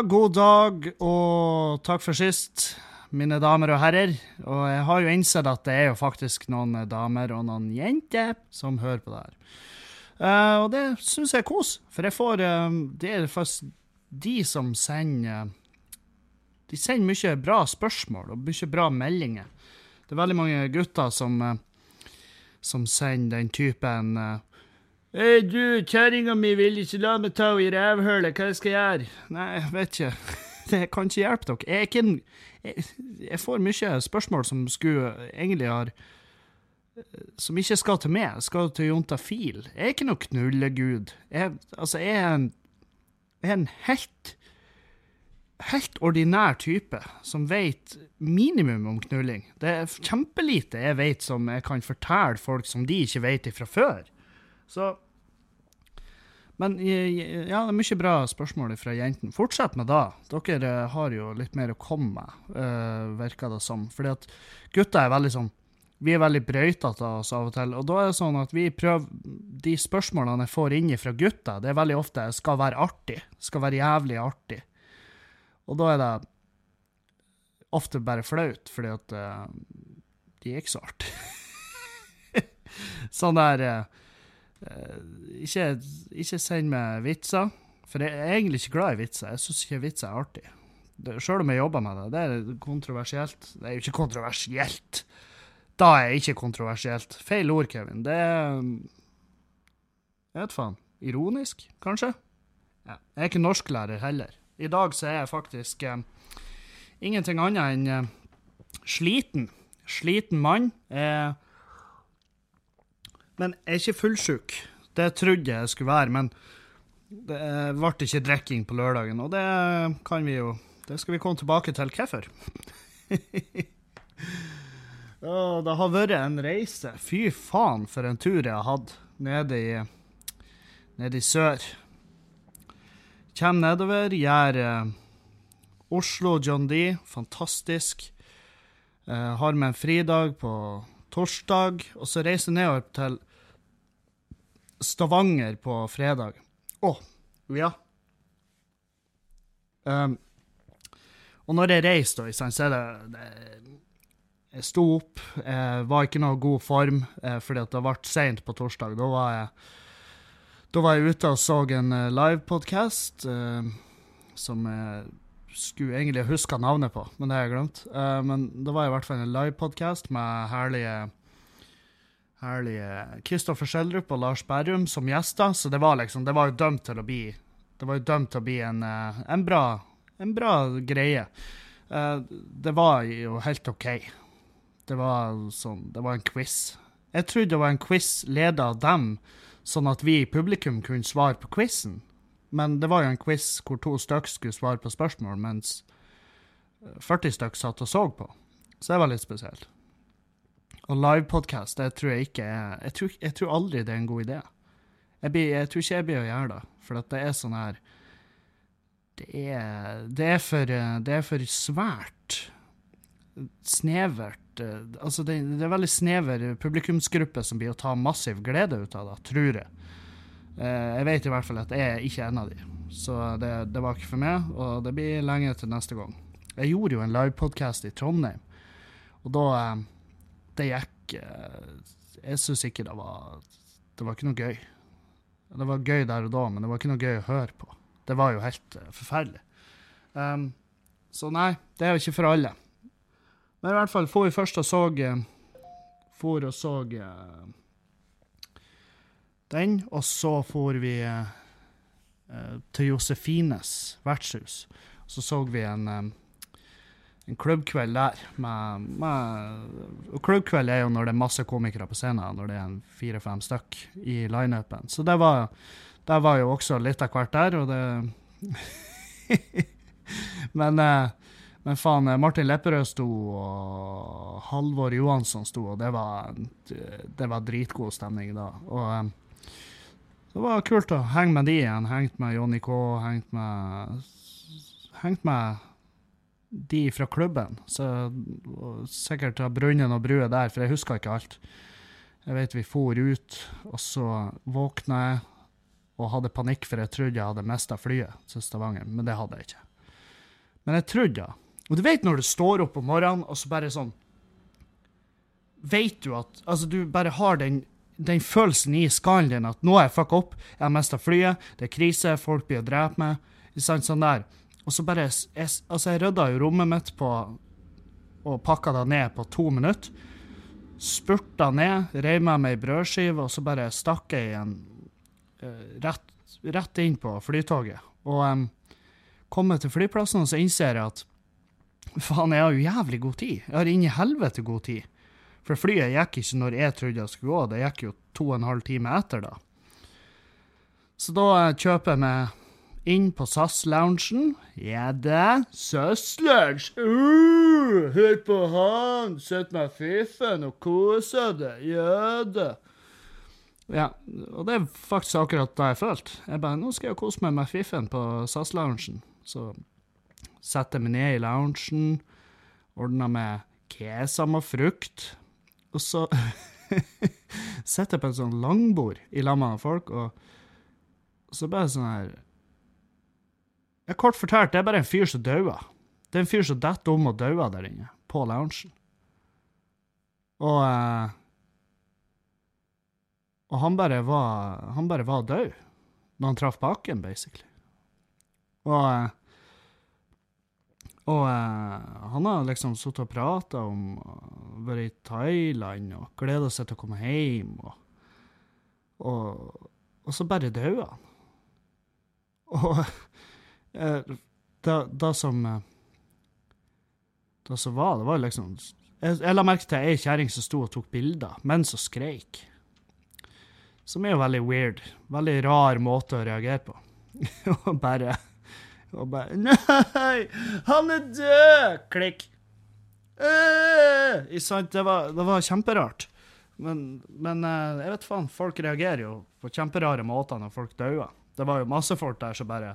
God dag og takk for sist, mine damer og herrer. Og jeg har jo innsett at det er jo faktisk noen damer og noen jenter som hører på det her. Uh, og det syns jeg er kos, for jeg får uh, Det er faktisk de som sender De sender mye bra spørsmål og mye bra meldinger. Det er veldig mange gutter som, som sender den typen Hei, du, kjerringa mi vil ikke la meg ta henne i rævhølet, hva skal jeg gjøre? Nei, jeg vet ikke. Det kan ikke hjelpe dere. Jeg, er ikke en, jeg, jeg får mye spørsmål som skulle egentlig har Som ikke skal til meg, skal til Jontafil. Jeg er ikke noe knullegud. Jeg, altså, jeg er en, jeg er en helt helt ordinær type som vet minimum om knulling. Det er kjempelite jeg vet som jeg kan fortelle folk som de ikke vet fra før. Så Men ja, det er mye bra spørsmål fra jentene. Fortsett med det. Dere eh, har jo litt mer å komme med, uh, virker det som. Fordi at gutta er veldig sånn Vi er veldig brøytete av oss av og til. Og da er det sånn at vi prøver De spørsmålene jeg får inn fra gutta, det er veldig ofte skal være artig. Skal være jævlig artig. Og da er det ofte bare flaut, fordi at uh, de er ikke så artige. sånn der uh, ikke, ikke send meg vitser, for jeg er egentlig ikke glad i vitser. Jeg syns ikke vitser er artig. Sjøl om jeg jobber med det. Det er kontroversielt. Det er jo ikke kontroversielt. Da er jeg ikke kontroversielt. Feil ord, Kevin. Det er Jeg vet faen. Ironisk, kanskje? Ja. Jeg er ikke norsklærer heller. I dag så er jeg faktisk eh, ingenting annet enn eh, sliten. Sliten mann. Eh, men jeg er ikke fullsjuk. Det trodde jeg skulle være, men det ble ikke drikking på lørdagen, og det kan vi jo Det skal vi komme tilbake til hvorfor. det har vært en reise. Fy faen, for en tur jeg har hatt nede i, nede i sør. Kjem nedover, gjør uh, Oslo John D. Fantastisk. Uh, har med en fridag på torsdag, og så reiser nedover til Stavanger på fredag. Å, ja. Um, og når jeg reiste, så er det, det Jeg sto opp, jeg var ikke noe god form eh, fordi det ble seint på torsdag. Da var jeg da var jeg ute og så en uh, livepodkast uh, som jeg skulle egentlig huska navnet på, men det har jeg glemt. Uh, men det var i hvert fall en livepodkast med herlige herlige Kristoffer Schjelderup og Lars Berrum som gjester, så det var liksom, det var jo dømt til å bli det var jo dømt til å bli en, eh, en, bra, en bra greie. Eh, det var jo helt OK. Det var sånn, det var en quiz. Jeg trodde det var en quiz ledet av dem, sånn at vi i publikum kunne svare på quizen. Men det var jo en quiz hvor to stykker skulle svare på spørsmål, mens 40 stykker satt og så på. Så det var litt spesielt. Og livepodkast, det tror jeg ikke er jeg tror, jeg tror, aldri det er en god idé. Jeg, blir, jeg, tror ikke jeg blir å gjøre det, for det er sånn her det er, det er, for, det er for svært snevert Altså, det, det er veldig snever publikumsgruppe som blir å ta massiv glede ut av det, tror jeg. Eh, jeg vet i hvert fall at jeg er ikke en av de, så det, det var ikke for meg, og det blir lenge til neste gang. Jeg gjorde jo en livepodkast i Trondheim, og da eh, det gikk eh, Jeg syns ikke det var Det var ikke noe gøy. Det var gøy der og da, men det var ikke noe gøy å høre på. Det var jo helt uh, forferdelig. Um, så nei, det er jo ikke for alle. Men i hvert fall, får vi først og så uh, For og så den, og så får vi til Josefines vertshus. Så så vi en en klubbkveld der. Med, med, og klubbkveld er jo når det er masse komikere på scenen, når det er fire-fem stykk i lineupen. Så det var, det var jo også litt av hvert der, og det men, eh, men faen, Martin Lepperød sto, og Halvor Johansson sto, og det var, det var dritgod stemning da. Og eh, det var kult å henge med de igjen. Hengt med Jonny K, hengt med Hengt med de fra klubben. Så sikkert av brønnen og brua der, for jeg husker ikke alt. Jeg vet vi for ut, og så våkna jeg og hadde panikk, for jeg trodde jeg hadde mista flyet til Stavanger, men det hadde jeg ikke. Men jeg trodde ja. Og du vet når du står opp om morgenen, og så bare sånn Vet du at Altså, du bare har den, den følelsen i skallen din at nå er jeg fucka opp, jeg har mista flyet, det er krise, folk blir å drepe meg. Sånn, sånn der. Og så bare jeg, Altså, jeg rydda jo rommet mitt på og pakka det ned på to minutter. Spurta ned, reiv med meg ei brødskive, og så bare stakk jeg igjen uh, rett, rett, inn på flytoget. Og um, kommer til flyplassen, og så innser jeg at faen, jeg har jo jævlig god tid. Jeg har inn helvete god tid. For flyet gikk ikke når jeg trodde jeg skulle gå, det gikk jo to og en halv time etter da. Så da uh, kjøper jeg meg inn på SAS-loungen. Ja da, SAS-lounge. Uh, hør på han, sett meg fiffen og kose deg. Ja da. Ja, og det er faktisk akkurat det jeg følte. Jeg bare, nå skal jeg kose meg med fiffen på SAS-loungen. Så setter jeg meg ned i loungen, ordner med kesam og frukt, og så sitter jeg på et sånt langbord i lag med folk, og så bare sånn her ja, kort fortalt, det er bare en fyr som dauer. Det er en fyr som detter om og dauer der inne, på loungen. Og eh, Og han bare var Han bare var død når han traff bakken, basically. Og eh, Og eh, han har liksom sittet og prata om å være i Thailand og gleda seg til å komme hjem, og, og, og så bare døde han. Og det, det, som eh, Det som var, det var liksom Jeg, jeg la merke til ei kjerring som sto og tok bilder mens hun skreik. Som er jo veldig weird. Veldig rar måte å reagere på. og bare Og bare Nei! Han er død! Klikk. Øh, det, var, det var kjemperart. Men, men, eh, jeg vet faen, folk reagerer jo på kjemperare måter når folk dauer. Det var jo masse folk der som bare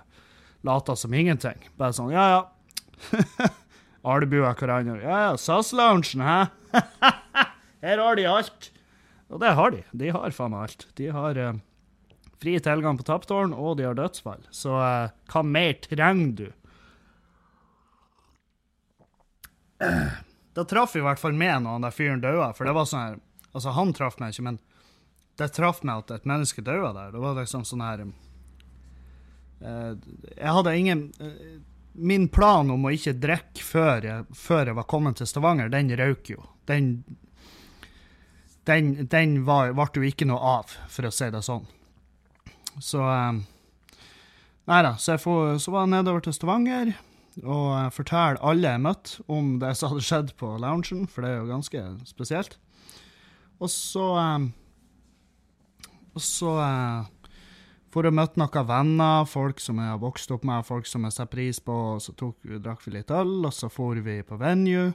lata som ingenting. Bare sånn ja, ja. Albua hverandre. Ja, ja, SAS-loungen, hæ? Her har de alt. Og det har de. De har faen meg alt. De har eh, fri tilgang på tapptårn, og de har dødsfall. Så eh, hva mer trenger du? Da traff i hvert fall med når han der fyren daua, for det var sånn her Altså, han traff meg ikke, men det traff meg at et menneske daua der. Det var liksom sånn her jeg hadde ingen eh, Min plan om å ikke drikke før før jeg var kommet til Stavanger, den røk jo. Den, den, den var, ble jo ikke noe av, for å si det sånn. Så eh, Nei da, så, får, så var jeg nedover til Stavanger og fortalte alle jeg møtte om det som hadde skjedd på loungen, for det er jo ganske spesielt. Og så Og så for å møte noen venner, folk som jeg har vokst opp med, folk som jeg setter pris på. og Så tok, drakk vi litt øl, og så for vi på venue.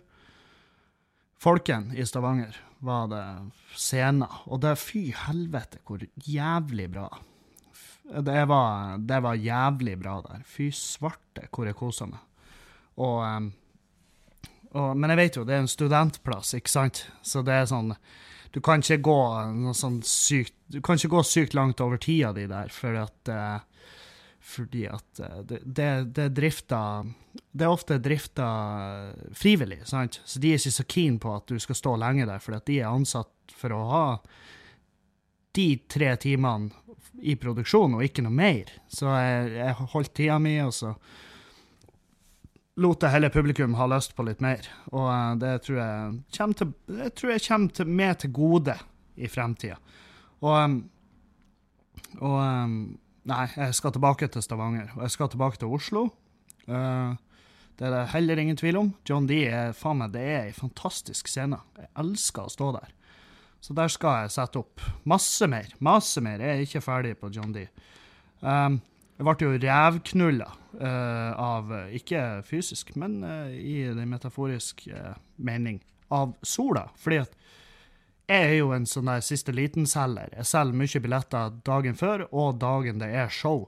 Folken i Stavanger var det scener, og det fy helvete hvor jævlig bra. Det var, det var jævlig bra der. Fy svarte hvor jeg kosa meg. Og, og, men jeg vet jo, det er en studentplass, ikke sant? Så det er sånn du kan ikke gå noe sånn sykt Du kan ikke gå sykt langt over tida di der, for at uh, fordi at uh, det, det, det, er drifta Det er ofte drifta frivillig, sant? Så de er ikke så keen på at du skal stå lenge der, for de er ansatt for å ha de tre timene i produksjon, og ikke noe mer. Så jeg, jeg holdt tida mi, og så lot hele publikum ha lyst på litt mer. Og uh, det tror jeg kommer til, jeg tror jeg kommer til, med til gode i fremtida. Og, um, og um, Nei, jeg skal tilbake til Stavanger, og jeg skal tilbake til Oslo. Det er det heller ingen tvil om. John D er faen meg, det er ei fantastisk scene. Jeg elsker å stå der. Så der skal jeg sette opp masse mer. Masse mer. Jeg er ikke ferdig på John D. Um, jeg ble jo revknulla uh, av Ikke fysisk, men uh, i den metaforiske uh, mening av sola. Fordi at jeg er jo en sånn der siste liten-selger. Jeg selger mye billetter dagen før og dagen det er show.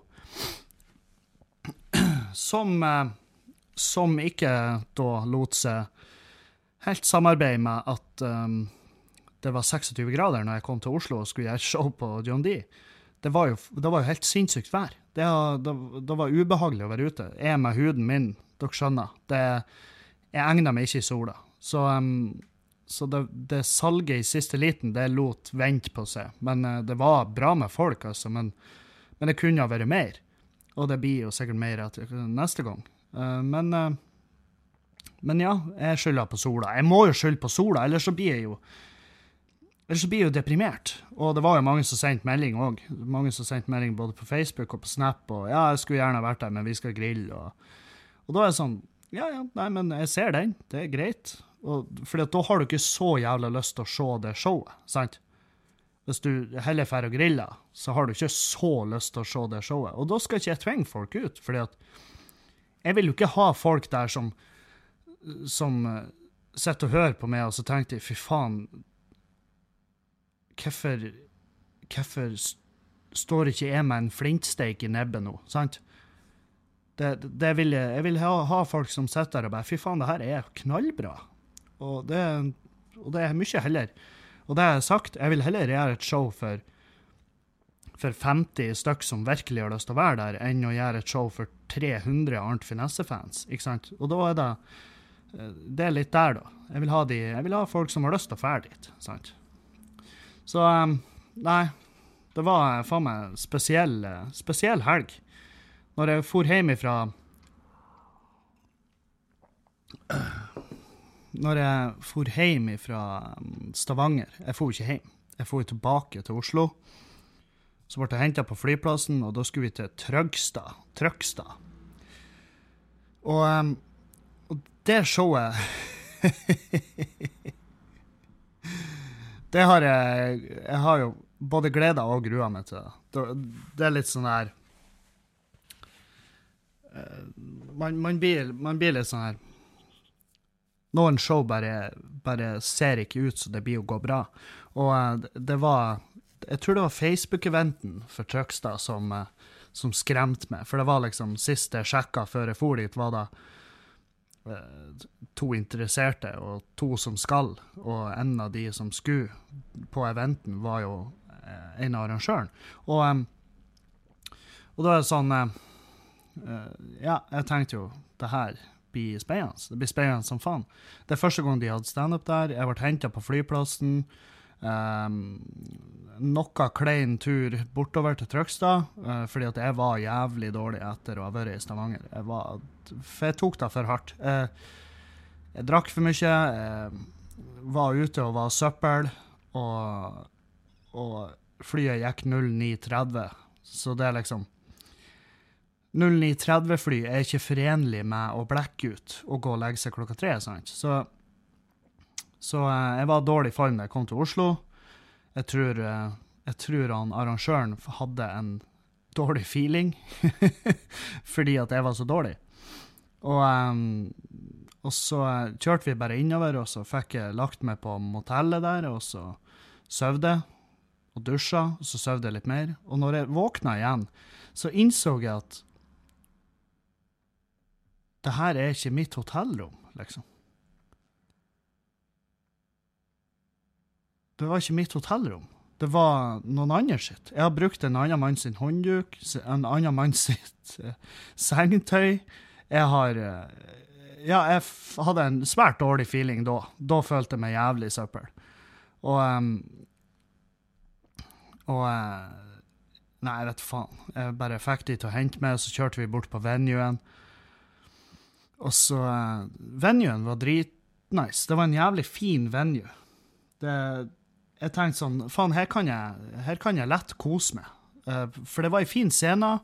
Som, som ikke da lot seg helt samarbeide med at um, det var 26 grader når jeg kom til Oslo og skulle gjøre show på John D. det var jo, det var jo helt sinnssykt vær. Det, det, det, var ubehagelig å være ute. Jeg med huden min, dere skjønner. Jeg egna meg ikke i sola. Så, um, så det, salget i siste liten, det lot vente på seg. Men uh, det var bra med folk, altså. Men, men, det kunne ha vært mer. Og det blir jo sikkert mer etter, neste gang. Uh, men, uh, men ja, jeg skylder på sola. Jeg må jo skylde på sola, ellers så blir jeg jo Ellers blir jeg jo deprimert. Og det var jo mange som sendte melding òg. Mange som sendte melding både på Facebook og på Snap og 'ja, jeg skulle gjerne vært der, men vi skal grille', og, og da er det sånn Ja, ja, nei, men jeg ser den. Det er greit. Og, fordi da har du ikke så jævla lyst til å se det showet, sant? Hvis du heller drar og griller, så har du ikke så lyst til å se det showet. Og da skal ikke jeg tvinge folk ut, fordi at jeg vil jo ikke ha folk der som som uh, sitter og hører på meg, og så tenker de fy faen, hvorfor Hvorfor står ikke jeg med en flintsteik i nebbet nå, sant? Det, det vil jeg, jeg vil ha, ha, folk som sitter der og bare Fy faen, det her er knallbra. Og det, og det er mye heller. Og det har jeg sagt, jeg vil heller gjøre et show for, for 50 stykk som virkelig har lyst til å være der, enn å gjøre et show for 300 Arnt Finesse-fans. ikke sant? Og da er det det er litt der, da. Jeg vil ha, de, jeg vil ha folk som har lyst til å dra dit. sant? Så um, Nei. Det var faen meg spesiell, spesiell helg. Når jeg for hjem ifra Når jeg for hjem fra Stavanger Jeg for ikke hjem. Jeg for tilbake til Oslo. Så ble jeg henta på flyplassen, og da skulle vi til Trøgstad. Trøgstad. Og, um, og det showet Det har jeg Jeg har jo både gleda og grua meg til. Det, det er litt sånn her eh, man, man, blir, man, blir, litt sånn her Noen show bare, bare ser ikke ut så det blir å gå bra. Og uh, det var Jeg tror det var Facebook-eventen for Trøgstad som, uh, som skremte meg. For det var liksom Sist jeg sjekka før jeg for dit, var da Eh, to interesserte og to som skal, og en av de som skulle på eventen, var jo eh, en av arrangøren. Og, og da er det sånn eh, Ja, jeg tenkte jo det her blir spennende. Det blir spennende som faen. Det er første gang de hadde standup der. Jeg ble henta på flyplassen. Um, noe klein tur bortover til Trøgstad, uh, fordi at jeg var jævlig dårlig etter å ha vært i Stavanger. Jeg, var, jeg tok det for hardt. Uh, jeg drakk for mye, jeg var ute og var søppel, og, og flyet gikk 09.30, så det er liksom 09.30-fly er ikke forenlig med å blekke ut og gå og legge seg klokka tre. sant? Så så eh, jeg var dårlig form da jeg kom til Oslo. Jeg tror, eh, jeg tror han arrangøren hadde en dårlig feeling fordi at jeg var så dårlig. Og, um, og så kjørte vi bare innover, og så fikk jeg lagt meg på motellet der, og så sov jeg og dusja, og så sov jeg litt mer. Og når jeg våkna igjen, så innså jeg at det her er ikke mitt hotellrom, liksom. Det var ikke mitt hotellrom. Det var noen andre sitt. Jeg har brukt en annen mann sin håndduk, en annen mann sitt uh, sengetøy. Jeg har uh, Ja, jeg hadde en svært dårlig feeling da. Da følte jeg meg jævlig søppel. Og um, Og uh, Nei, jeg vet faen. Jeg bare fikk de til å hente meg, og så kjørte vi bort på venuen. Og så Venuen var dritnice. Det var en jævlig fin venue. Det jeg tenkte sånn Faen, her her kan jeg lett kose meg. Uh, for det var en fin scene.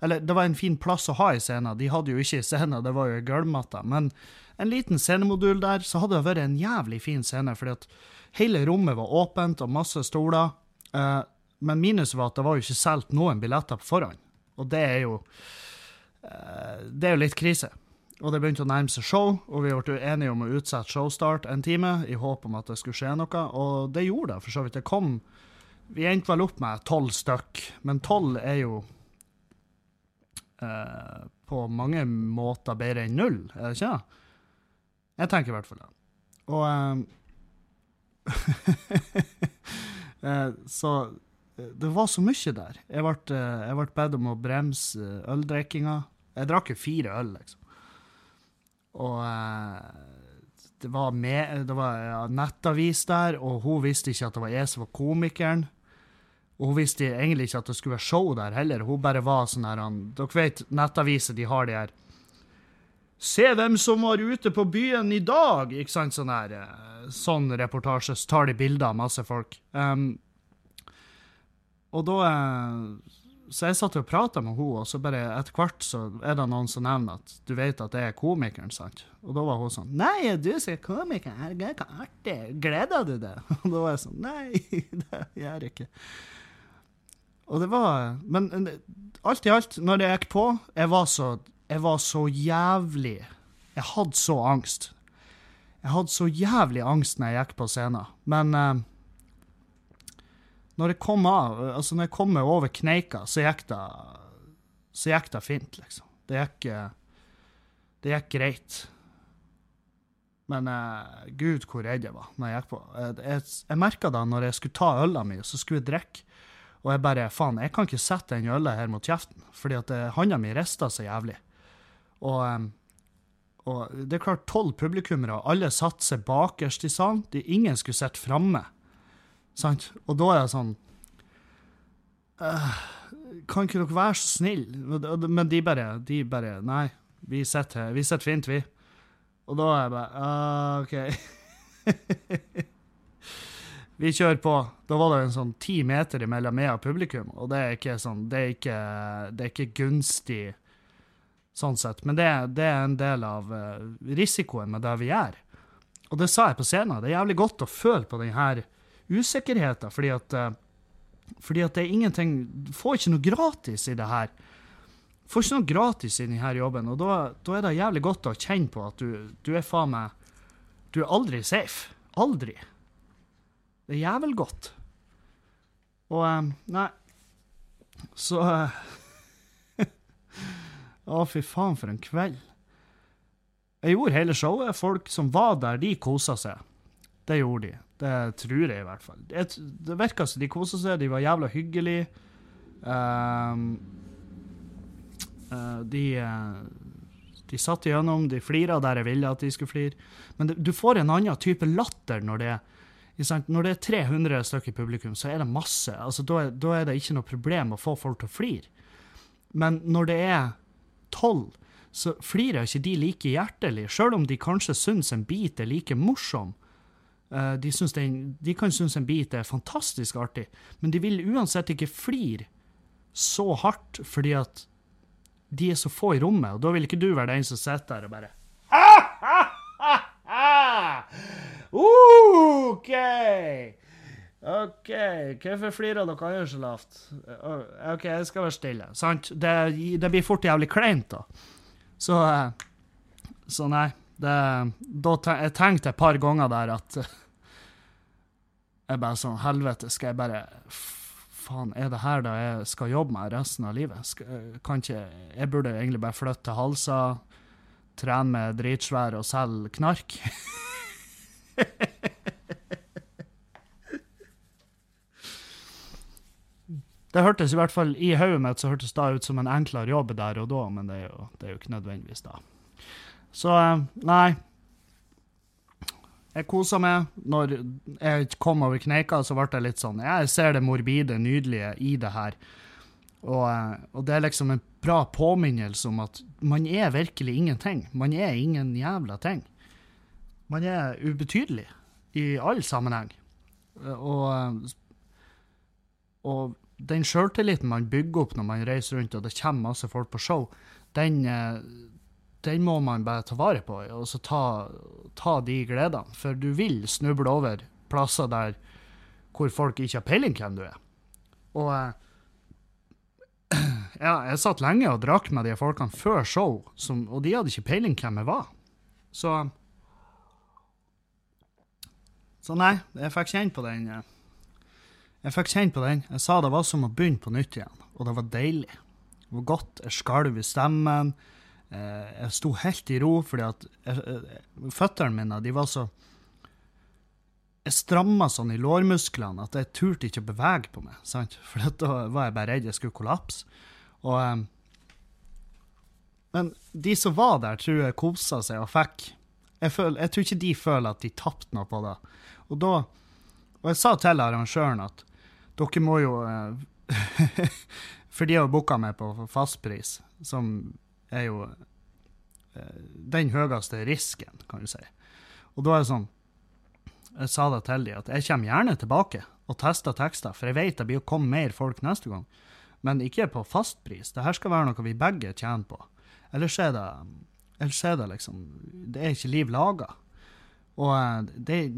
Eller det var en fin plass å ha i scenen. De hadde jo ikke i scenen, det var jo gulvmatta. Men en liten scenemodul der, så hadde det vært en jævlig fin scene. fordi at hele rommet var åpent og masse stoler. Uh, men minuset var at det var jo ikke solgt noen billetter på forhånd. Og det er jo uh, Det er jo litt krise. Og det begynte å nærme seg show, og vi ble enige om å utsette showstart en time i håp om at det skulle skje noe, og det gjorde det, for så vidt. Det kom Vi endte vel opp med tolv stykk, men tolv er jo eh, på mange måter bedre enn null, er det ikke? Jeg tenker i hvert fall det. Og eh, eh, Så det var så mye der. Jeg ble, eh, jeg ble bedt om å bremse eh, øldrikkinga. Jeg drakk jo fire øl, liksom. Og eh, det var, med, det var nettavis der, og hun visste ikke at det var jeg som var komikeren. Og hun visste egentlig ikke at det skulle være show der heller. Hun bare var sånn her Dere vet nettaviser, de har de her Se hvem som var ute på byen i dag! Ikke sant? Sånn her Sånn reportasje. Så tar de bilder av masse folk. Um, og da Så jeg satt og prata med henne, og så bare etter hvert så er det noen som nevner at du vet at det er komikeren, sant? Og da var hun sånn Nei, du som er komiker, herregud, så artig. Gleder du deg? Og da var jeg sånn Nei, det gjør jeg ikke. Og det var Men alt i alt, når det gikk på Jeg var så, jeg var så jævlig Jeg hadde så angst. Jeg hadde så jævlig angst når jeg gikk på scenen. Men eh, når jeg kom av, altså når jeg kom meg over kneika, så gikk det, så gikk det fint, liksom. Det gikk, det gikk greit. Men uh, gud, hvor redd jeg var når jeg gikk på. Jeg, jeg, jeg merka da når jeg skulle ta øla mi, så skulle jeg drikke. Og jeg bare Faen, jeg kan ikke sette den øla her mot kjeften, fordi at eh, handa mi rista så jævlig. Og, og det er klart, tolv publikummere, alle satte seg bakerst i salen. De, ingen skulle sitte framme. Sant? Og da er jeg sånn uh, Kan ikke dere være så snille? Men de bare, de bare Nei, vi sitter, vi sitter fint, vi. Og da er jeg bare uh, OK. vi kjører på. Da var det en sånn ti meter mellom meg og publikum, og det er ikke sånn Det er ikke, det er ikke gunstig sånn sett. Men det, det er en del av uh, risikoen med det vi gjør. Og det sa jeg på scenen. Det er jævlig godt å føle på den her usikkerheter, fordi at, uh, fordi at det er ingenting Du får ikke noe gratis i det her. Du får ikke noe gratis i denne jobben, og da, da, er det jævlig godt å kjenne på at du, du er faen meg Du er aldri safe. Aldri. Det er jævlig godt. Og um, Nei. Så uh, Å, fy faen, for en kveld. Jeg gjorde hele showet. Folk som var der, de kosa seg. Det gjorde de. Det tror jeg i hvert fall. Det, det virka som de kosa seg, de var jævla hyggelige. Um, uh, de uh, de satt igjennom, de flira der jeg ville at de skulle flire. Men det, du får en annen type latter når det, når det er 300 stykker i publikum, så er det masse. Altså, da, da er det ikke noe problem å få folk til å flire. Men når det er tolv, så flirer ikke de like hjertelig, sjøl om de kanskje syns en bit er like morsom. Eh, de, den, de, kan synes en bit er fantastisk artig, men de vil uansett ikke flire så hardt fordi at de er så få i rommet, og da vil ikke du være den som sitter der og bare OK! OK, hvorfor flirer dere andre så lavt? OK, jeg skal være stille. Sant? Det, det blir fort jævlig kleint, da. Så, eh, så nei. Det, da jeg tenkte et par ganger der at Jeg bare sånn Helvete, skal jeg bare Faen, er det her da jeg skal jobbe med resten av livet? Skal, kan ikke Jeg burde egentlig bare flytte til Halsa, trene med dritsvær og selge knark. Det hørtes i hvert fall i hodet mitt så hørtes det ut som en enklere jobb der og da, men det er jo, det er jo ikke nødvendigvis da. Så eh, nei. Jeg kosa meg. Når jeg kom over kneika, så ble det litt sånn Jeg ser det morbide, nydelige i det her. Og, eh, og, det er liksom en bra påminnelse om at man er virkelig ingenting. Man er ingen jævla ting. Man er ubetydelig i all sammenheng. Og, og den sjøltilliten man bygger opp når man reiser rundt og det kommer masse folk på show, den, eh, den må man bare ta vare på og så ta, ta de gledene. For du vil snuble over plasser der hvor folk ikke har peiling hvem du er. Og eh, ja, jeg satt lenge og drakk med de folkene før show, som, og de hadde ikke peiling hvem jeg var. Så Så nei, jeg fikk kjenne på den. Eh, jeg fikk kjenne på den. Jeg sa det var som å begynne på nytt igjen, og det var deilig. Det var godt. Jeg skalv i stemmen. Eh, jeg sto helt i ro, fordi at føttene mine de var så jeg stramma sånn i lårmusklene at jeg turte ikke å bevege på meg. sant? For da var jeg bare redd jeg skulle kollapse. Og, men de som var der, tror jeg kosa seg og fikk jeg, føl, jeg tror ikke de føler at de tapte noe på det. Og da Og jeg sa til arrangøren at dere må jo For de har booka meg på fastpris, som er jo uh, den høyeste risken, kan du si. Og da er det sånn jeg sa det til dem, at jeg kommer gjerne tilbake og tester tekster, for jeg vet det blir å komme mer folk neste gang. Men ikke på fastpris. Dette skal være noe vi begge tjener på. Ellers er det, ellers er det liksom Det er ikke liv laga. Og eh, det er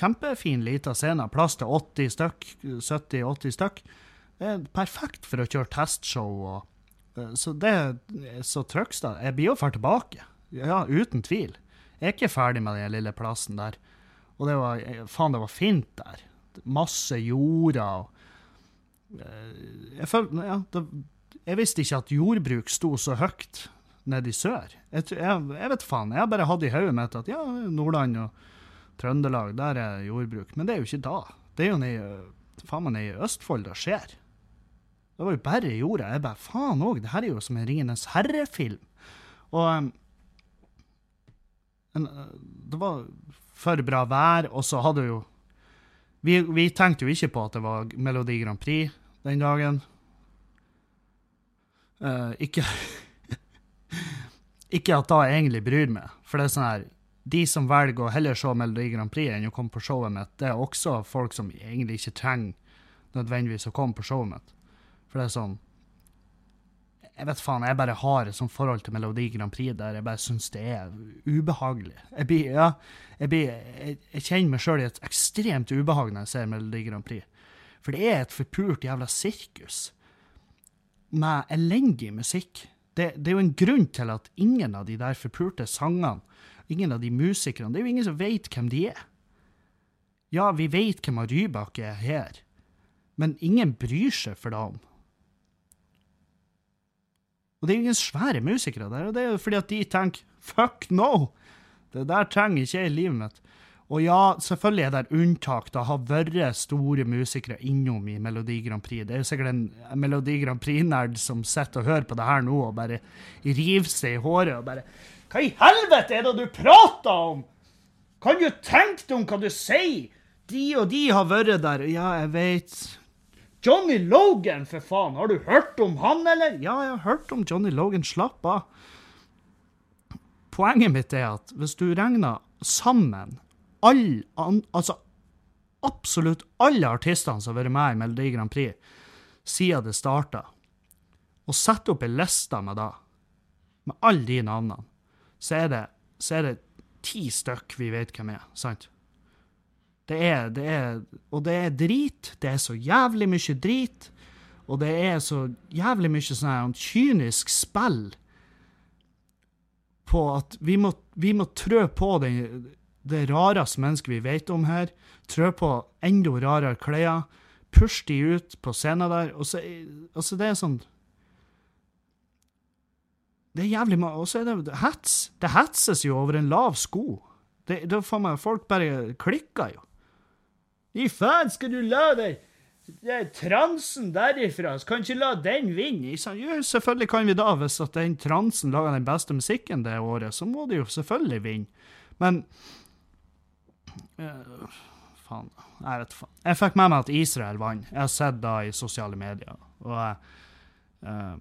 kjempefin lita scene. Plass til 80 stykk. 70-80 stykk. Det er perfekt for å kjøre testshow. Og, eh, så det så Trøgstad Jeg blir jo ferdig tilbake. Ja, uten tvil. Jeg er ikke ferdig med den lille plassen der. Og det var, faen, det var fint der. Masse jorder. og eh, Jeg, følte, ja, det, jeg visste ikke at jordbruk sto så høyt nede i sør. Jeg, jeg, jeg vet faen. Jeg har bare hatt i hodet mitt at ja, Nordland og Trøndelag, der er jordbruk. Men det er jo ikke da. Det er jo nede, meg nede i Østfold det skjer. Det var jo bare jorda. Jeg bare faen òg, det her er jo som en Ringenes herre-film. Og en, det var for bra vær, og så hadde jo vi, vi, tenkte jo ikke på at det var Melodi Grand Prix den dagen. Uh, ikke Ikke at da jeg egentlig bryr meg, for det er sånn her De som velger å heller se Melodi Grand Prix enn å komme på showet mitt, det er også folk som egentlig ikke trenger nødvendigvis å komme på showet mitt. For det er sånn jeg vet faen, jeg bare har et sånt forhold til Melodi Grand Prix der jeg bare syns det er ubehagelig. Jeg, blir, ja, jeg, blir, jeg, jeg kjenner meg sjøl i et ekstremt ubehag når jeg ser Melodi Grand Prix. For det er et forpult jævla sirkus med elendig musikk. Det, det, er jo en grunn til at ingen av de der forpulte sangene, ingen av de musikerne Det er jo ingen som vet hvem de er. Ja, vi vet hvem Rybak er her, men ingen bryr seg for dem. Og det er ingen svære musikere der, og det er jo fordi at de tenker fuck no! Det der trenger ikke jeg i livet mitt. Og ja, selvfølgelig er det unntak. Det har vært store musikere innom i Melodi Grand Prix. Det er jo sikkert en Melodi Grand Prix-nerd som sitter og hører på det her nå og bare river seg i håret og bare Hva i helvete er det du prater om?! Kan du tenke deg om hva du sier?! De og de har vært der. Ja, jeg vet. Johnny Logan, for faen! Har du hørt om han, eller? Ja, jeg har hørt om Johnny Logan. Slapp av. Poenget mitt er at hvis du regner sammen all, altså absolutt alle artistene som har vært med i Melodi Grand Prix siden det starta, og setter opp ei liste med da, med alle de navnene, så er det, så er det ti stykk vi vet hvem er, sant? Det er, det er, og det er drit. Det er så jævlig mye drit. Og det er så jævlig mye sånn kynisk spill på at vi må, vi må trø på det, det rareste mennesket vi vet om her. Trø på enda rarere klær. Push de ut på scenen der. Og så, altså det er sånn Det er jævlig Og så er det hets. Det hetses jo over en lav sko. Det, det får meg, Folk bare klikker jo. I faen skal du la deg det transen derifra, så kan ikke la den vinne. Jo, selvfølgelig kan vi da, hvis at den transen lager den beste musikken det året, så må de jo selvfølgelig vinne. Men uh, Faen. Jeg vet faen. Jeg fikk med meg at Israel vant. Jeg har sett det i sosiale medier. Og uh,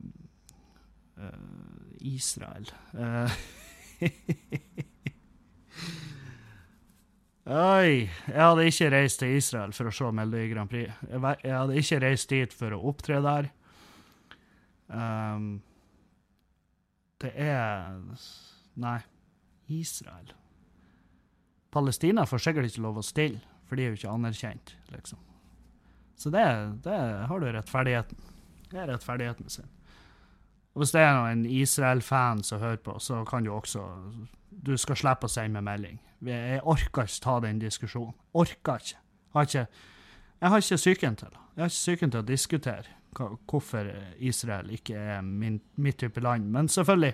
uh, Israel Oi, jeg hadde ikke reist til Israel for å se Melodi Grand Prix. Jeg hadde ikke reist dit for å opptre der. Um, det er Nei, Israel. Palestina får sikkert ikke lov å stille, for de er jo ikke anerkjent, liksom. Så det, det har du rettferdigheten. Det er rettferdigheten sin. Og hvis det er en Israel-fan som hører på, så kan du også Du skal slippe å sende meg melding. Jeg orker ikke ta den diskusjonen. Orker ikke. Ikke jeg har ikke psyken til Jeg har ikke psyken til å diskutere hvorfor Israel ikke er min, mitt type land. Men selvfølgelig,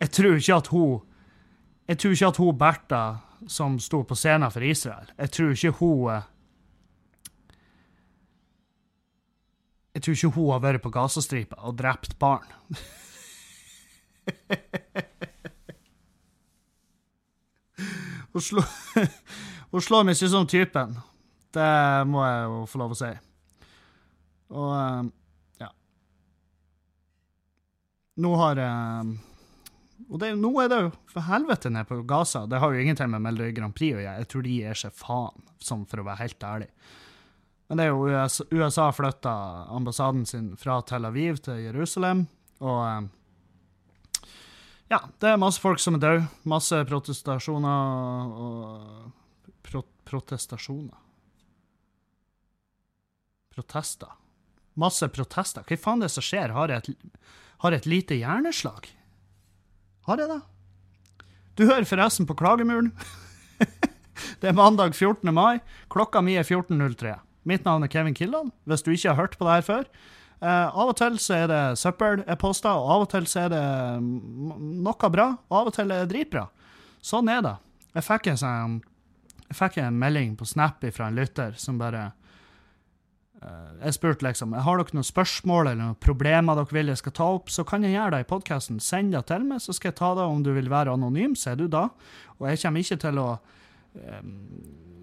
jeg tror ikke at hun Jeg tror ikke at hun Bertha som sto på scenen for Israel. Jeg tror ikke hun Jeg tror ikke hun har vært på Gazastripa og drept barn. hun, slår, hun slår meg ikke som typen. Det må jeg jo få lov å si. Og eh, ja. Nå har og det, nå er det jo for helvete nede på Gaza. Det har jo ingenting med Melodi Grand Prix å gjøre. Jeg tror de gir seg faen, sånn for å være helt ærlig. Men det er jo USA, USA flytta ambassaden sin fra Tel Aviv til Jerusalem, og eh, ja, det er masse folk som er døde. Masse protestasjoner og pro, Protestasjoner Protester. Masse protester. Hva faen er det som skjer? Har jeg et, har jeg et lite hjerneslag? Har jeg det? Du hører forresten på Klagemuren. det er mandag 14. mai. Klokka mi er 14.03. Mitt navn er Kevin Kildahl, hvis du ikke har hørt på det her før. Uh, av og til så er det søppel-e-poster, og av og til så er det noe bra, og av og til er det dritbra. Sånn er det. Jeg fikk en, sånn, jeg fikk en melding på Snap fra en lytter som bare uh, Jeg spurte liksom har dere noen spørsmål eller noen problemer dere vil jeg skal ta opp, så kan jeg gjøre det i podkasten. Send det til meg, så skal jeg ta det. Om du vil være anonym, så er du da. Og jeg kommer ikke til å um,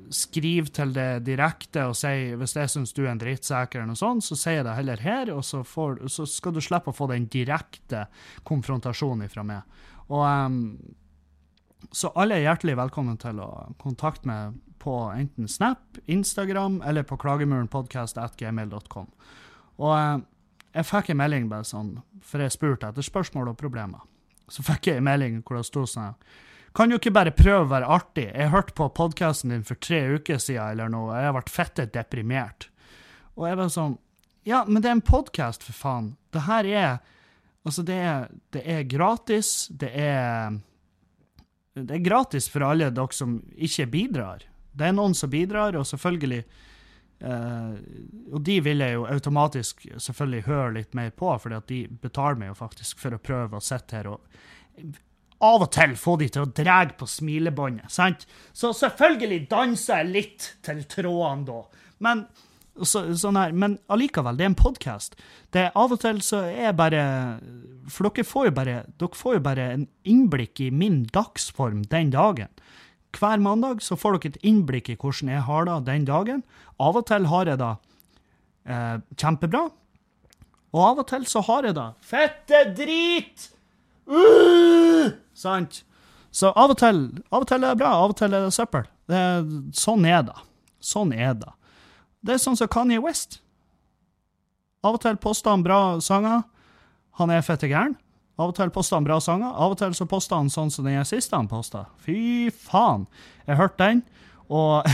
skriv til det direkte og si hvis jeg syns du er en drittsekk, eller noe sånt, så sier jeg det heller her, og så, får, så, skal du slippe å få den direkte konfrontasjonen fra meg. Og, um, så alle er hjertelig velkommen til å kontakte meg på enten Snap, Instagram eller på klagemurenpodkast.gmail.com. Og um, jeg fikk en melding bare sånn, for jeg spurte etter spørsmål og problemer. Så fikk jeg en melding hvor det sto sånn kan du ikke bare prøve å være artig? Jeg hørte på podkasten din for tre uker siden eller noe, og jeg har vært fette deprimert. Og jeg var sånn Ja, men det er en podkast, for faen. Det her er Altså, det er, det er gratis. Det er Det er gratis for alle dere som ikke bidrar. Det er noen som bidrar, og selvfølgelig Uh, og de vil jeg jo automatisk selvfølgelig høre litt mer på, for de betaler meg jo faktisk for å prøve å sitte her og av og til få de til å dra på smilebåndet. sant? Så selvfølgelig danser jeg litt til trådene da. Men så, sånn her, men allikevel, det er en podkast. Av og til så er bare For dere får jo bare, dere får jo bare en innblikk i min dagsform den dagen. Hver mandag så får dere et innblikk i hvordan jeg har det den dagen. Av og til har jeg det eh, kjempebra, og av og til så har jeg det fette drit! Uh! Sant? Så av og, til, av og til er det bra, av og til er det søppel. Det sånn er det. Sånn er det. Det er sånn som Kanye West. Av og til poster han bra sanger. Han er fette gæren. Av og til poster han bra sanger. Av og til så poster han sånn som den siste han posta. Fy faen. Jeg hørte den, og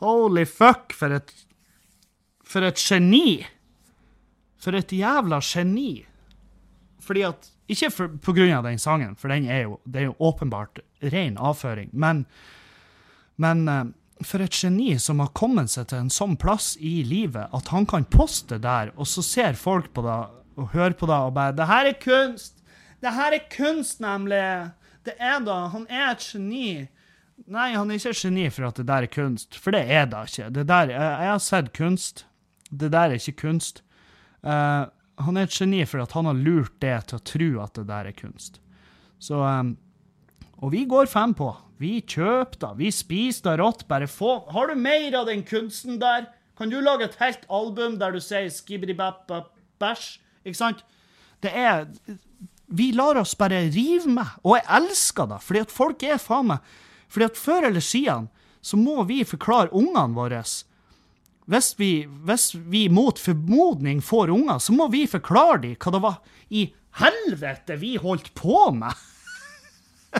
Holy fuck, for et For et geni! For et jævla geni. Fordi at Ikke for, på grunn av den sangen, for den er jo, det er jo åpenbart ren avføring, men, men uh, for et geni som har kommet seg til en sånn plass i livet at han kan poste der, og så ser folk på det og hører på det og bare 'Det her er kunst! Det her er kunst, nemlig! Det er da Han er et geni!' Nei, han er ikke et geni for at det der er kunst, for det er det ikke. Det der, jeg har sett kunst. Det der er ikke kunst. Uh, han er et geni for at han har lurt det til å tro at det der er kunst. Så um, Og vi går fem på. Vi kjøper da, vi spiser da rått. Bare få Har du mer av den kunsten der? Kan du lage et helt album der du sier skibbidi-bæsj? Ikke sant? Det er Vi lar oss bare rive med, og jeg elsker det, fordi at folk er faen meg Fordi at før eller siden så må vi forklare ungene våre hvis vi, hvis vi mot formodning får unger, så må vi forklare dem hva det var i helvete vi holdt på med.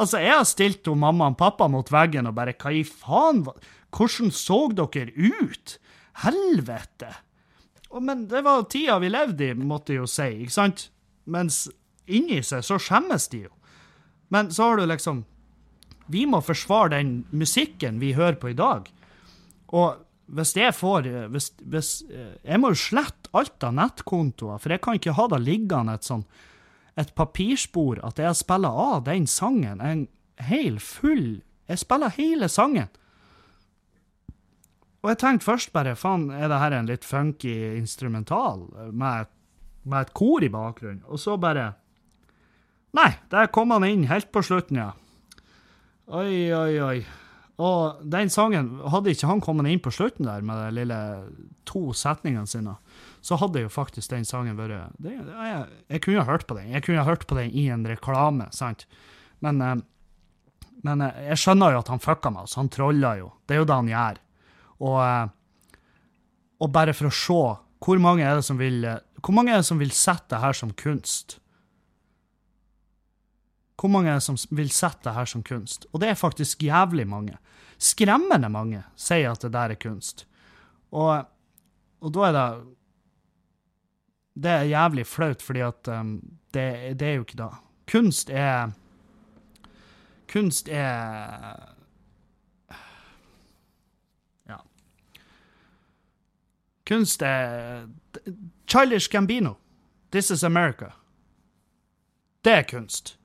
altså, jeg har stilt jo mamma og pappa mot veggen og bare Hva i faen? Hvordan så dere ut? Helvete! Men det var tida vi levde i, måtte jeg jo si, ikke sant? Mens inni seg så skjemmes de jo. Men så har du liksom vi må forsvare den musikken vi hører på i dag. Og hvis jeg får eh, hvis, hvis, eh, Jeg må jo slette alt av nettkontoer, for jeg kan ikke ha det liggende et sånn et papirspor at jeg spiller av den sangen. En hel full Jeg spiller hele sangen. Og jeg tenkte først bare faen, er det her en litt funky instrumental med, med et kor i bakgrunnen? Og så bare Nei, der kom han inn helt på slutten, ja. Oi, oi, oi. Og den sangen, hadde ikke han kommet inn på slutten der med de lille to setningene sine, så hadde jo faktisk den sangen vært det, jeg, jeg, kunne hørt på den. Jeg kunne jo hørt på den i en reklame, sant? Men, eh, men eh, jeg skjønner jo at han fucka med oss. Han troller jo. Det er jo det han gjør. Og, eh, og bare for å se hvor mange er det som vil Hvor mange er det som vil sette det her som kunst? Hvor mange som vil sette det her som kunst? Og det er faktisk jævlig mange. Skremmende mange sier at det der er kunst. Og, og da er det Det er jævlig flaut, fordi at um, det, det, er jo ikke det. Kunst er Kunst er Ja. Kunst er Childish Gambino. This is America. Det er kunst.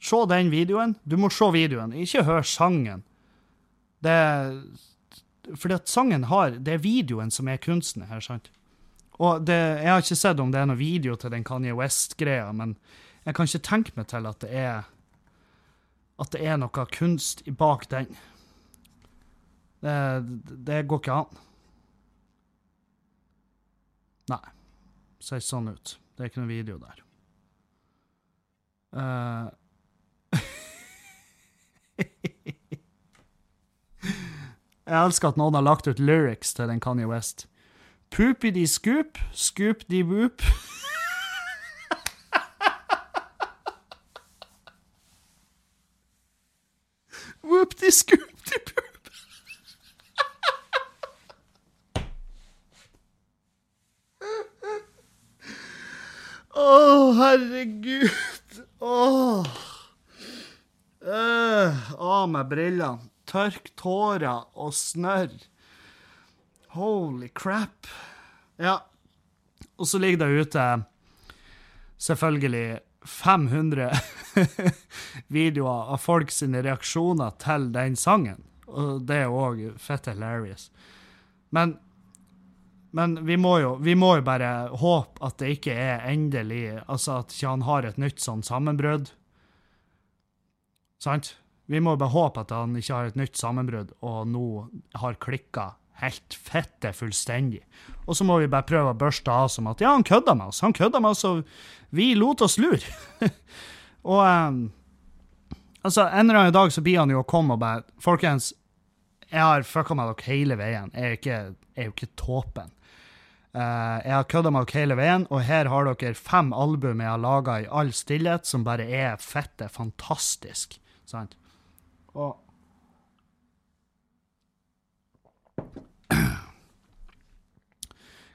Se den videoen. Du må se videoen, ikke hør sangen. Det Fordi at sangen har Det er videoen som er kunsten her, sant? Og det, jeg har ikke sett om det er noen video til den Kanye West-greia, men jeg kan ikke tenke meg til at det er At det er noe kunst bak den. Det, det går ikke an. Nei. Ser sånn ut. Det er ikke noen video der. Uh, Jeg elsker at noen har lagt ut lyrics til den Kanye West. Poopy-de scoop, scoop-de whoop. Whoop-de scoop-de poop. Å, oh, herregud. Åh. Oh. Uh, av med brillene. Tørk tårer og snørr. Holy crap. Ja. Og så ligger det ute selvfølgelig 500 videoer av folk sine reaksjoner til den sangen. Og det er òg fett hilarious. Men, men vi, må jo, vi må jo bare håpe at det ikke er endelig Altså at ikke han har et nytt sånn sammenbrudd. Sant? Vi må bare håpe at han ikke har et nytt sammenbrudd og nå har klikka helt fette fullstendig. Og så må vi bare prøve å børste av som at ja, han kødda med oss. Han kødda med oss, og vi lot oss lure. og um, altså, en eller annen dag så blir han jo å komme og bare Folkens, jeg har fucka med dere hele veien. Jeg er, jo ikke tåpen. Uh, jeg har kødda med dere hele veien, og her har dere fem album jeg har laga i all stillhet, som bare er fette fantastisk. Sant? Og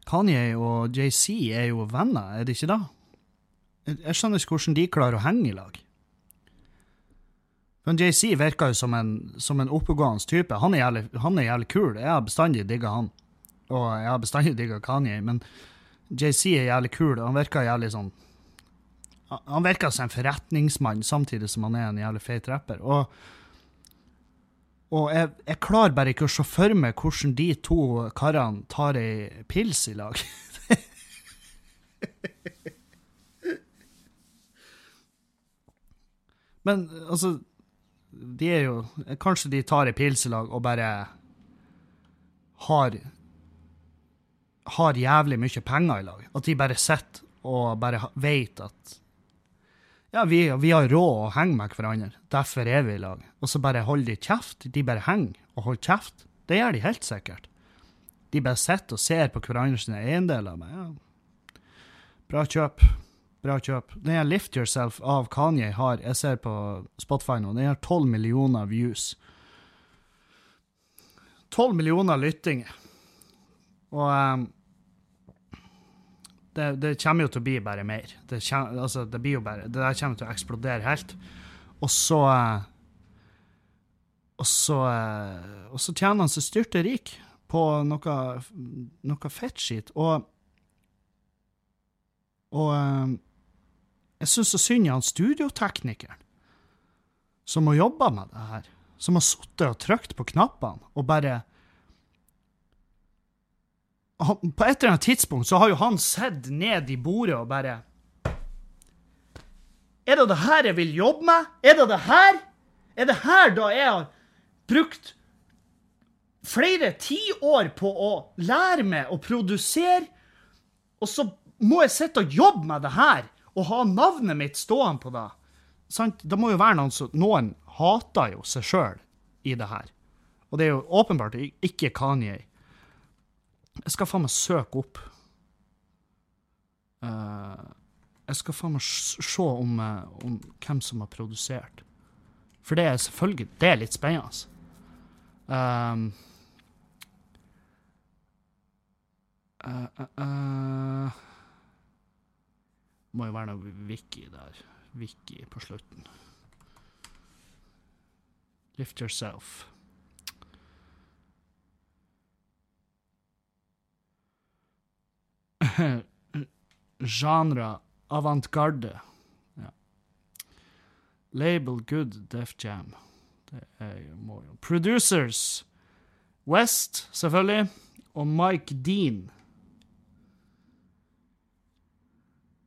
Kanye og JC er jo venner, er det ikke da? Jeg skjønner ikke hvordan de klarer å henge i lag. Men JC virker jo som en, en oppegående type. Han er, jævlig, han er jævlig kul. Jeg har bestandig digga han. Og jeg har bestandig digga Kanye, men JC er jævlig kul. Han virker jævlig sånn Han virker som en forretningsmann, samtidig som han er en jævlig feit rapper. Og og jeg, jeg, klarer bare ikke å se for meg hvordan de to karene tar ei pils i lag. Men altså De er jo Kanskje de tar ei pils i lag og bare har Har jævlig mye penger i lag. At de bare sitter og bare vet at ja, vi, vi, har råd å henge med hverandre. Derfor er vi i lag. Og så bare holder de kjeft. De bare henger og holder kjeft. Det gjør de helt sikkert. De bare sitter og ser på hverandre sine eiendeler. Ja. Bra kjøp. Bra kjøp. Den her Lift Yourself av Kanye har Jeg ser på Spotify nå. Den har 12 millioner views. 12 millioner lyttinger. Og um, det, det, kommer jo til å bli bare mer. Det, kommer, altså, det, blir jo bare, det der kommer til å eksplodere helt. Og så Og så, eh, og så tjener han seg styrterik på noe, noe fettskitt. Og, og eh, jeg syns så synd i han studioteknikeren som har jobba med det her. Som har sittet og trykt på knappene og bare han, På et eller annet tidspunkt så har jo han sett ned i bordet og bare Er det det her jeg vil jobbe med? Er det det her? Er det her da jeg har brukt flere tiår på å lære meg å produsere, og så må jeg sitte og jobbe med det her og ha navnet mitt stående på det? Sant? Det må jo være noen som Noen hater jo seg sjøl i det her. Og det er jo åpenbart ikke Kanye. Jeg skal faen meg søke opp uh, Jeg skal faen meg se om, uh, om, hvem som har produsert. For det er selvfølgelig Det er litt spennende. Um, uh, må jo være noe wiki der. Wiki på slutten. Lift yourself. Genre avantgarde. Ja. Label good Def Jam. Det er jo, Producers West, selvfølgelig, og Mike Dean.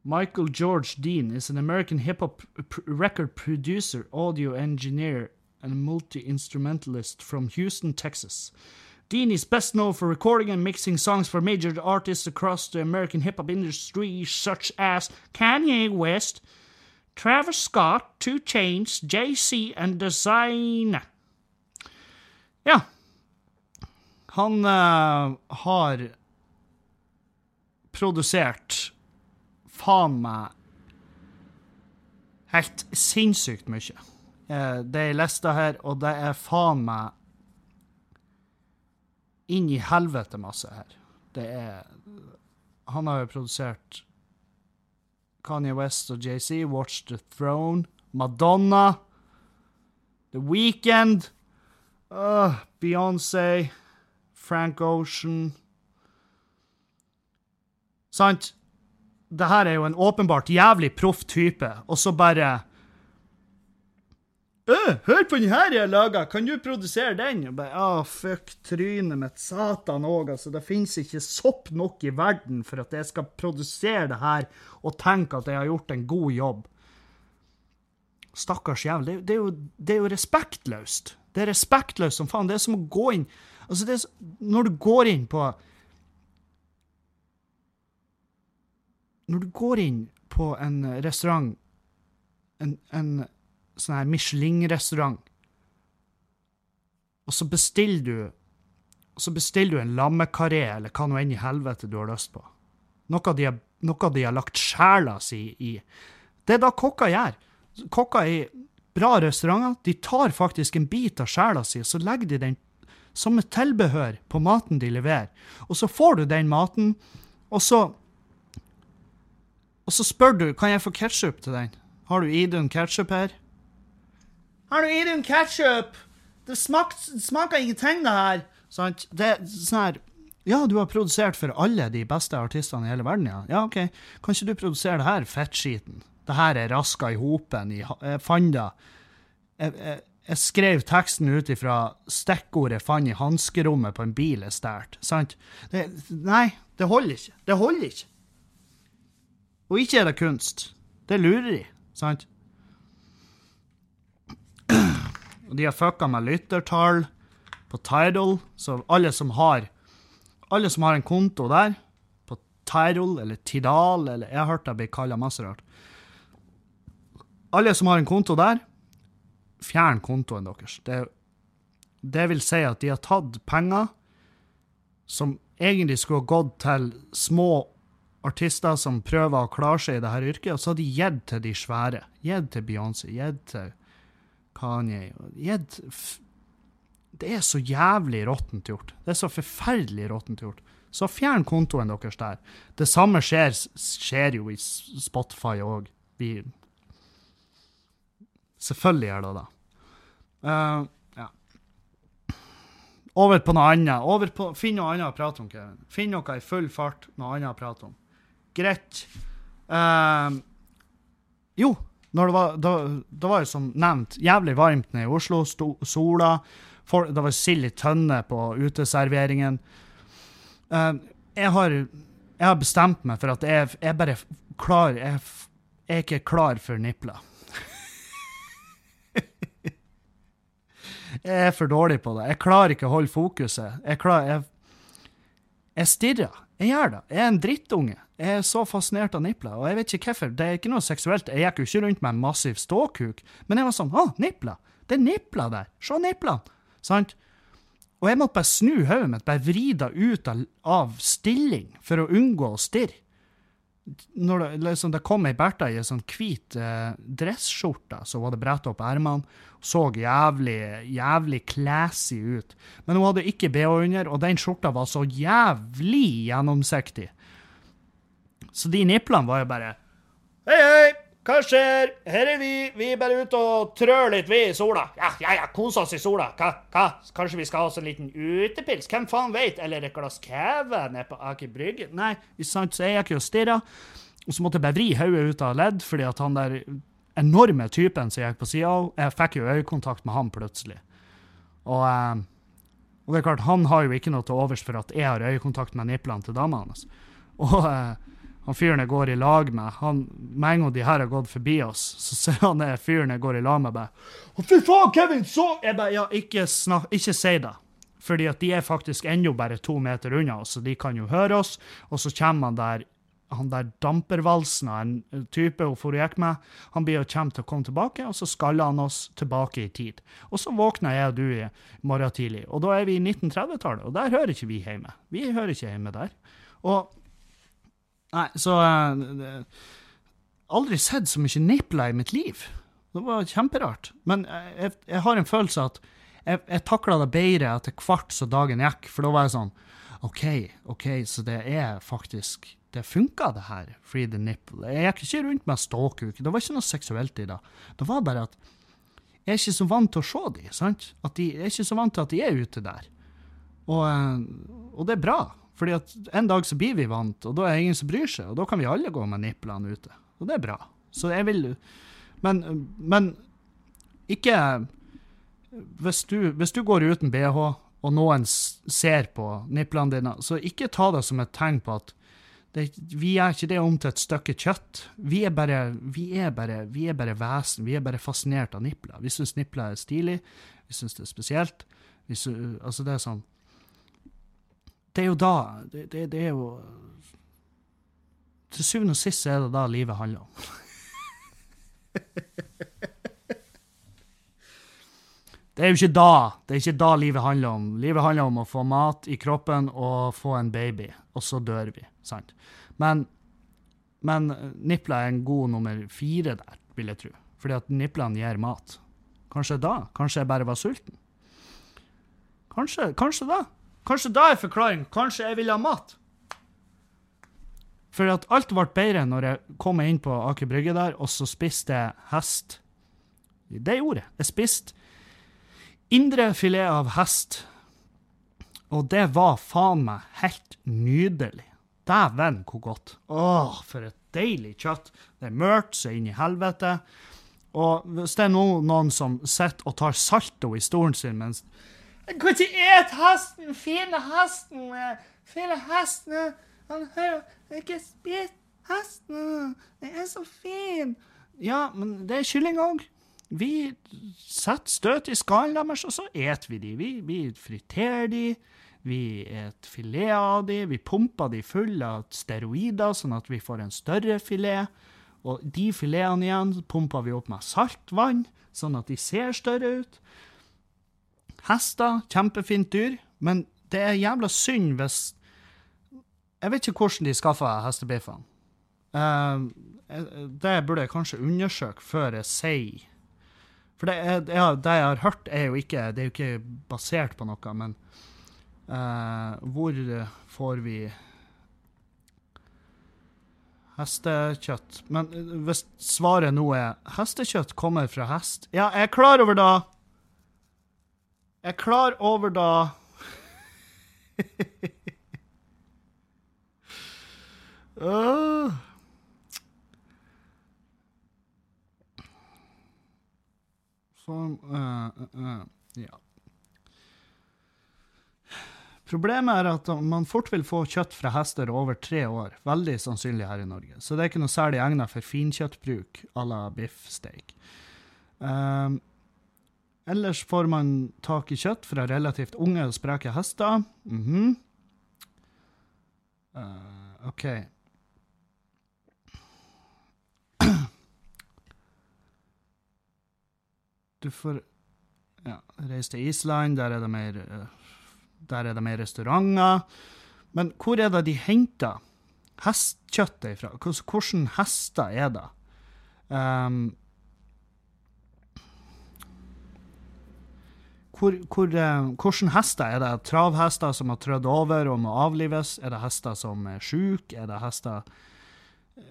Michael George Dean is an American hip hop record producer, audio engineer, and multi instrumentalist from Houston, Texas. Dean is best known for recording and mixing songs for major artists across the American hip hop industry, such as Kanye West, Travis Scott, Two Chains, JC, and Design. Ja. Han uh, har produsert faen meg helt sinnssykt mye. Uh, det er lista her, og det er faen meg inn i helvete masse her. Det er Han har jo produsert Kanye West og JC, Watch the Throne, Madonna, The Weekend, uh, Beyoncé, Frank Ocean Sant? Det her er jo en åpenbart jævlig proff type, og så bare hør på den her jeg laga, kan du produsere den? Og bare, ah, fuck trynet mitt, satan òg, altså, det fins ikke sopp nok i verden for at jeg skal produsere det her og tenke at jeg har gjort en god jobb. Stakkars jævel, det, det, det er jo respektløst. Det er respektløst som faen. Det er som å gå inn Altså, det er, når du går inn på Når du går inn på en restaurant, en, en sånn her Michelin-restaurant, og så bestiller du og så bestiller du en lammekaré eller hva nå enn i helvete du har lyst på. Noe de noe de har lagt sjela si i. Det er da kokker gjør. Kokker i bra restauranter de tar faktisk en bit av sjela si, og så legger de den som et tilbehør på maten de leverer. Og så får du den maten, og så Og så spør du kan jeg få ketsjup til den. Har du Idun ketsjup her? Har du Idun ketsjup? Det smaker, ingenting, det her. Sant? Det er sånn her Ja, du har produsert for alle de beste artistene i hele verden, ja. Ja, OK. Kan ikke du produsere det her fettskiten? Det her er raska i hopen. i fanda. jeg, skrev teksten ut ifra stikkordet fant i hanskerommet på en bil jeg stjal. Sant? Det, nei, det holder ikke. Det holder ikke. Og ikke er det kunst. Det er lureri, sant? Og de har fucka med lyttertall på Tidal, så alle som har alle som har en konto der, på Tidal eller Tidal, eller jeg har hørt det blir kalla masse rart Alle som har en konto der, fjern kontoen deres. Det, det vil si at de har tatt penger som egentlig skulle gått til små artister som prøver å klare seg i dette yrket, og så har de gitt til de svære. Gitt til Beyoncé, gitt til Kanye. Gitt Det er så jævlig råttent gjort. Det er så forferdelig råttent gjort. Så fjern kontoen deres der. Det samme skjer, skjer jo i Spotify òg. Selvfølgelig gjør det det. Uh, ja. over på noe annet. På, finn noe annet å prate om, Kevin. Finn noe i full fart, noe annet å prate om. Greit. Uh, jo, når det var, da, da var det som nevnt jævlig varmt nede i Oslo. Sto, sola. For, det var sild i tønne på uteserveringen. Uh, jeg, har, jeg, har, bestemt meg for at jeg, jeg bare klar Jeg, jeg er ikke klar for nipler. jeg er for dårlig på det. Jeg klarer ikke å holde fokuset. Jeg, klarer, jeg, jeg stirrer. Jeg gjør det. Jeg er en drittunge. Jeg er så fascinert av nipler, og jeg vet ikke hvorfor. Det er ikke noe seksuelt. Jeg gikk jo ikke rundt med en massiv ståkuk, men jeg var sånn Å, nipler! Det er nipler der! Se niplene! Sant? Og jeg måtte bare snu hodet mitt, bare vri det ut av, av, stilling, for å unngå å stirre. Når det, liksom, det kom ei Bertha i ei sånn hvit eh, dresskjorte, så var det bretta opp ermene, så jævlig, jævlig classy ut. Men hun hadde ikke bh under, og den skjorta var så jævlig gjennomsiktig så de niplene var jo bare Hei, hei, hva skjer? Her er vi. Vi er bare ute og trør litt, vi, i sola. Ja, ja, ja, kose oss i sola. Hva, hva? Kanskje vi skal ha oss en liten utepils? Hvem faen veit? Eller et glass cava nede på Aker Brygge? Nei, i sant, så jeg gikk jo og stirra. Og så måtte jeg bare vri hodet ut av ledd, fordi at han der enorme typen som gikk på sida av, jeg fikk jo øyekontakt med han plutselig. Og, eh, og, det er klart, han har jo ikke noe til overs for at jeg har øyekontakt med niplene til dama hans. Og eh, han fyren jeg går i lag med, han, med en gang de her har gått forbi oss, så ser han det fyren jeg går i lag med, bare 'Å, fy faen, Kevin, så Jeg bare Ja, ikke, snak, ikke si det. Fordi at de er faktisk ennå bare to meter unna oss, så de kan jo høre oss. Og så kommer han der han der dampervalsen av en type hun for gikk med, han blir og kommer til å komme tilbake, og så skaller han oss tilbake i tid. Og så våkner jeg og du i morgen tidlig, og da er vi i 1930-tallet, og der hører ikke vi hjemme. Vi hører ikke hjemme der. Og Nei, så uh, Aldri sett så mye nipler i mitt liv. Det var kjemperart. Men jeg, jeg har en følelse at jeg, jeg takla det bedre etter hvert så dagen gikk, for da var jeg sånn OK, OK, så det er faktisk Det funka, det her. Free the nipple. Jeg gikk ikke rundt med ståkuk. Det var ikke noe seksuelt i det. Det var bare at jeg er ikke så vant til å se dem, sant? At de, jeg er ikke så vant til at de er ute der. Og, eh, og det er bra. Fordi at en dag så blir vi vant, og da er det ingen som bryr seg. Og da kan vi alle gå med niplene ute. Og det er bra. Så jeg vil Men, men ikke hvis du, hvis du går uten bh, og noen ser på niplene dine, så ikke ta det som et tegn på at det, vi er ikke det om til et stykke kjøtt. Vi er bare, vi er bare, vi er bare vesen. Vi er bare fascinert av nipler. Vi syns nipler er stilig. Vi syns det er spesielt. Vi, altså det er sånn det er jo da det, det, det, er jo Til syvende og sist er det da livet handler om. det er jo ikke da det er ikke da livet handler om. Livet handler om å få mat i kroppen og få en baby, og så dør vi. sant? Men, men nipla er en god nummer fire der, vil jeg tro. Fordi at niplene gir mat. Kanskje da? Kanskje jeg bare var sulten? Kanskje, kanskje da? Kanskje da er forklaringen. Kanskje jeg vil ha mat. For at alt ble bedre når jeg kom inn på Aker Brygge der, og så spiste jeg hest. Det gjorde jeg. Jeg spiste indre filet av hest. Og det var faen meg helt nydelig. Dæven, hvor godt. Åh, for et deilig kjøtt. Det er mørkt så inn i helvete. Og hvis det er noen, som sitter og tar salto i stolen sin mens jeg til et hesten! Fine hesten! Fine hesten! Han har ikke spist hesten! Den er så fin! Ja, men det er kylling òg. Vi setter støt i skallen deres, og så eter vi de. Vi, vi friterer de. Vi et filet av de, vi pumper de fulle av steroider, sånn at vi får en større filet. Og de filetene igjen pumper vi opp med saltvann, sånn at de ser større ut. Hester, kjempefint dyr, men det er jævla synd hvis Jeg vet ikke hvordan de skaffer hestebiffene. Uh, det burde jeg kanskje undersøke før jeg sier For det, er, det, jeg har hørt, er jo ikke Det er jo ikke basert på noe, men uh, hvor får vi hestekjøtt? Men hvis svaret nå er hestekjøtt kommer fra hest Ja, jeg er klar over det. Jeg er klar over da uh. Uh, uh, Ja. Problemet er at man fort vil få kjøtt fra hester over tre år, veldig sannsynlig her i Norge. Så det er ikke noe særlig egnet for finkjøttbruk à la biffsteak. Um, ellers får man tak i kjøtt fra relativt unge og spreke hester. Mm -hmm. uh, OK. Du får ja, reise til Island, der er det mer uh, der er det mer restauranter. Men hvor er det de henter hestkjøttet ifra? Hvilke hester er det? Um, hvor, hvor, hvordan hester er det? Travhester som har trødd over og må avlives? Er det hester som er syke? Er det hester uh,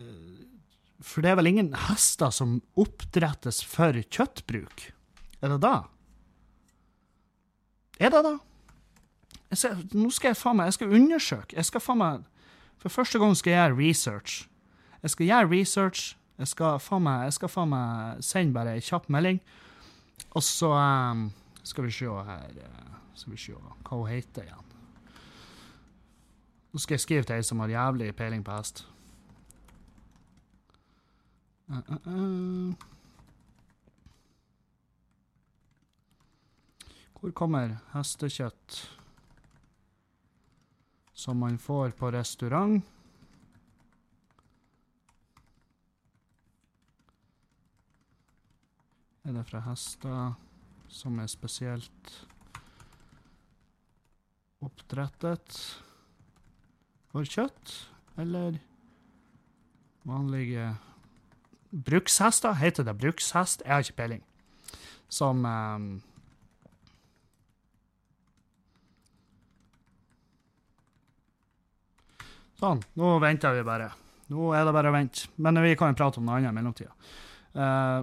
For det er vel ingen hester som oppdrettes for kjøttbruk? Er det da? Er det da? Ser, nå skal jeg faen meg, jeg skal undersøke. Jeg skal faen meg, For første gang skal jeg gjøre research. Jeg skal gjøre research. Jeg skal faen meg, jeg skal faen meg sende bare ei kjapp melding. Og så um, skal vi se her uh, Skal vi se hva hun heter igjen. Nå skal jeg skrive til ei som har jævlig peiling på hest. Uh, uh. Hvor kommer hestekjøtt? som man får på restaurant. Er det fra hester som er spesielt oppdrettet for kjøtt, eller vanlige brukshester? Heter det brukshest? Jeg har ikke peiling. Som um, Sånn. Nå venter vi bare. Nå er det bare å vente. Men vi kan jo prate om noe annet i mellomtida. Uh,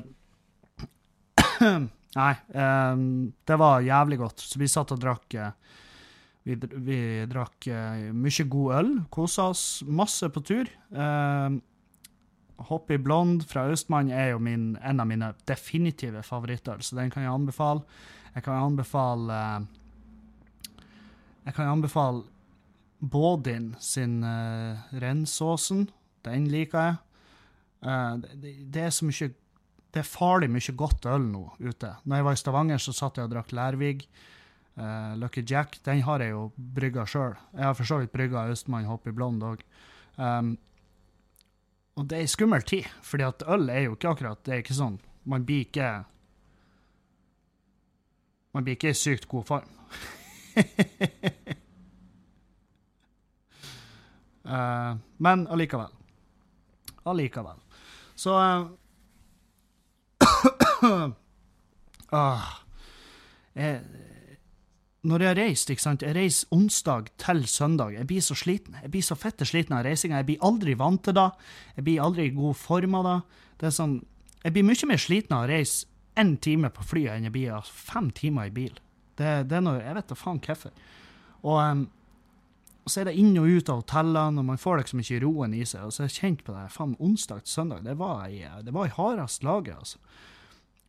nei, um, det var jævlig godt. Så vi satt og drakk uh, vi, vi, drakk uh, mye god øl. Kosa oss masse på tur. Um, Hoppy Blond fra Østmann er jo min, en av mine definitive favoritter, så den kan jeg anbefale. Jeg kan anbefale Jeg kan anbefale Bådin sin uh, Rennsåsen. Den liker jeg. Uh, det, det, er så mye Det er farlig mye godt øl nå ute. Når jeg var i Stavanger, så satt jeg og drakk Lærvig. Uh, Lucky Jack. Den har jeg jo brygga sjøl. Jeg har for så vidt brygga Østmann Hoppy Blond òg. Um, og det er ei skummel tid, fordi at øl er jo ikke akkurat Det er ikke sånn Man blir ikke Man blir ikke i sykt god form. Uh, men allikevel. Allikevel. Så uh, uh, jeg, Når jeg har reist, ikke sant Jeg reiser onsdag til søndag. Jeg blir så sliten. Jeg blir så fette sliten av reisinga. Jeg blir aldri vant til det. Jeg blir aldri i god form av det. Det er sånn Jeg blir mye mer sliten av å reise én time på flyet enn jeg blir av fem timer i bil. Det, det er noe Jeg vet da faen hvorfor. Og um, så er det inn og ut av hotellene, og man får liksom ikke roen i seg. Og så har jeg kjent på det faen, onsdag til søndag, det var i, det var i laget, altså.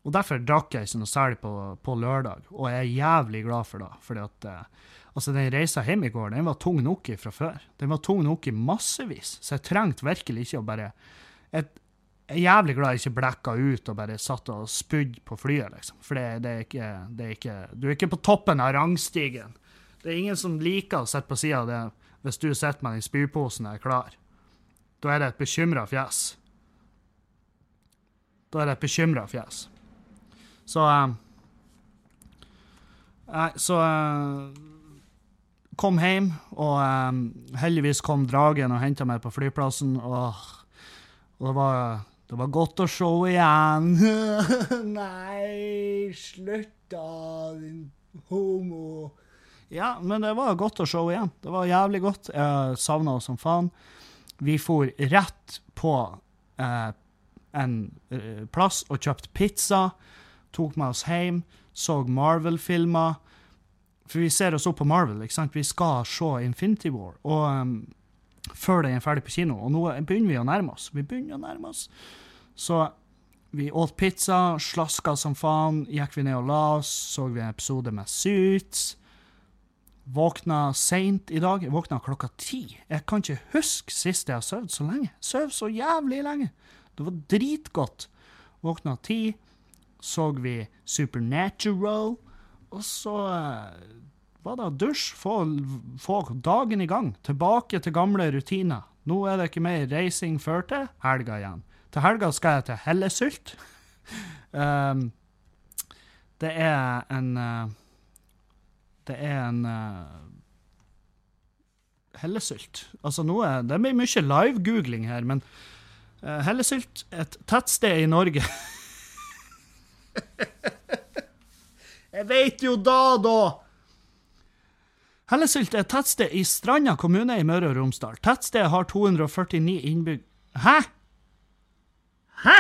Og derfor drakk jeg ikke noe særlig på, på, lørdag, og jeg er jævlig glad for det. fordi at eh, altså den reisa hjem i går, den var tung nok fra før. Den var tung nok i massevis, så jeg trengte virkelig ikke å bare Jeg er jævlig glad jeg ikke blekka ut og bare satt og spydde på flyet, liksom. For det, det, er ikke, det er ikke Du er ikke på toppen av rangstigen. Det er ingen som liker å sitte på sida av det hvis du sitter med den spyposen og er klar. Da er det et bekymra fjes. Da er det et bekymra fjes. Så uh, Nei, så uh, Kom hjem, og um, heldigvis kom dragen og henta meg på flyplassen. Og, og det, var, det var godt å se igjen. Nei, slutt da, din homo. Ja, men det var godt å se igjen. Det var jævlig godt. Jeg savna henne som faen. Vi for rett på eh, en eh, plass og kjøpte pizza. Tok med oss hjem, så Marvel-filmer. For vi ser oss opp på Marvel. ikke sant? Vi skal se Infinity War. Og um, før den er ferdig på kino. Og nå begynner vi å nærme oss. Vi begynner å nærme oss. Så vi åt pizza, slaska som faen. Gikk vi ned og la oss, så vi en episode med Suits. Våkna seint i dag. Jeg våkna klokka ti. Jeg kan ikke huske sist jeg har sovet så lenge. Sov så jævlig lenge. Det var dritgodt. Våkna ti. Så vi Supernatural. Og så eh, var det å dusje, få, få dagen i gang. Tilbake til gamle rutiner. Nå er det ikke mer reising før til helga igjen. Til helga skal jeg til Hellesylt. um, det er en uh, Det er en uh, Hellesylt. Altså, nå er, det blir mye live-googling her, men uh, Hellesylt, et tettsted i Norge Jeg veit jo da, da! Hellesylt er et tettsted i Stranda kommune i Møre og Romsdal. Tettstedet har 249 innbygg... Hæ?! Hæ?!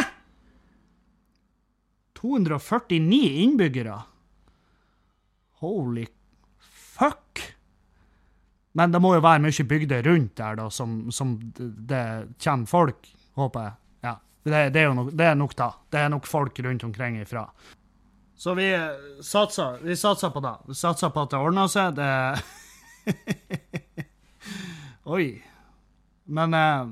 249 innbyggere? Holy fuck! Men det må jo være mye bygder rundt der, da, som, som det kommer folk, håper jeg. Det, det, er nok, det er nok da. Det er nok folk rundt omkring ifra. Så vi satser, vi satser på det. Vi satser på at det ordner seg. Det Oi. Men eh,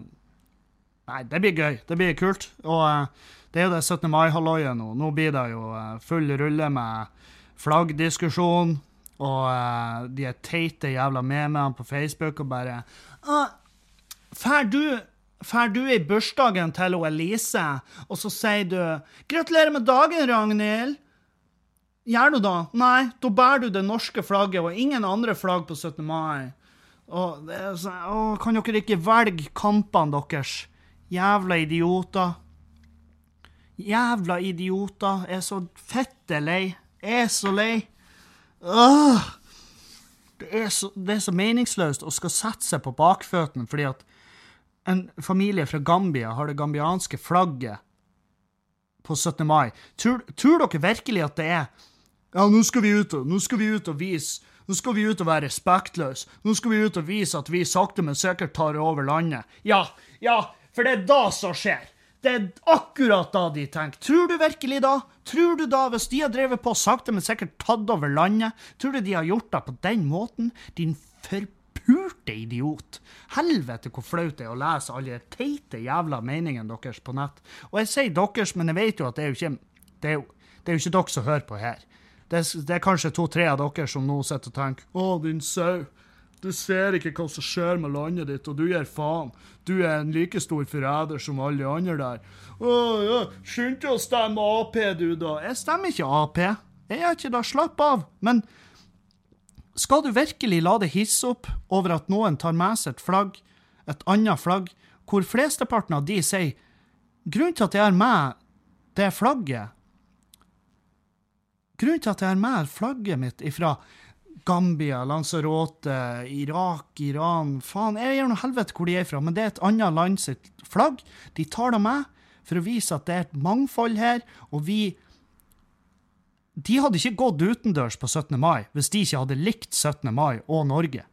Nei, det blir gøy. Det blir kult. Og eh, det er jo det 17. mai-halvøyet nå. Nå blir det jo eh, full rulle med flaggdiskusjon. Og de er teite jævla memene på Facebook og bare Fær du Fær du i bursdagen til Elise, og så sier du 'Gratulerer med dagen, Ragnhild'? Gjør du da? Nei, da bærer du det norske flagget og ingen andre flagg på 17. mai. Og å, kan dere ikke velge kampene deres? Jævla idioter. Jævla idioter. Jeg er så fette lei. Jeg er så lei. Åh! Det er, så, det er så meningsløst å skal sette seg på bakføttene fordi at en familie fra Gambia har det gambianske flagget på 17. mai. Tror, tror dere virkelig at det er ja, nå skal vi ut og, nå skal vi ut og vise Nå skal vi ut og være respektløse. Nå skal vi ut og vise at vi sakte, men sikkert tar over landet. Ja, ja, for det er da som skjer. Det er akkurat da de tenker. Tror du virkelig da? Tror du da, hvis de har drevet på sakte, men sikkert tatt over landet, tror du de har gjort det på den måten? Din forpurte idiot. Helvete hvor flaut det er å lese alle de teite jævla meningene deres på nett. Og jeg sier deres, men jeg vet jo at det er jo ikke det er jo, det er jo ikke dere som hører på her. Det er, det er kanskje to-tre av dere som nå sitter og tenker Å, din sau. Du ser ikke hva som skjer med landet ditt, og du gir faen. Du er en like stor forræder som alle de andre der. Å ja, skynd deg å stemme Ap, du, da. Jeg stemmer ikke Ap. Jeg gjør ikke det. Slapp av. Men skal du virkelig la det hisse opp over at noen tar med seg et flagg, et annet flagg, hvor flesteparten av de sier Grunnen til at jeg har med det flagget, Grunnen til at jeg har med flagget mitt ifra Gambia, Lanzarote, Irak, Iran Faen, jeg gjør noe helvete hvor de er fra, men det er et annet land sitt flagg. De tar det med for å vise at det er et mangfold her, og vi De hadde ikke gått utendørs på 17. mai hvis de ikke hadde likt 17. mai og Norge.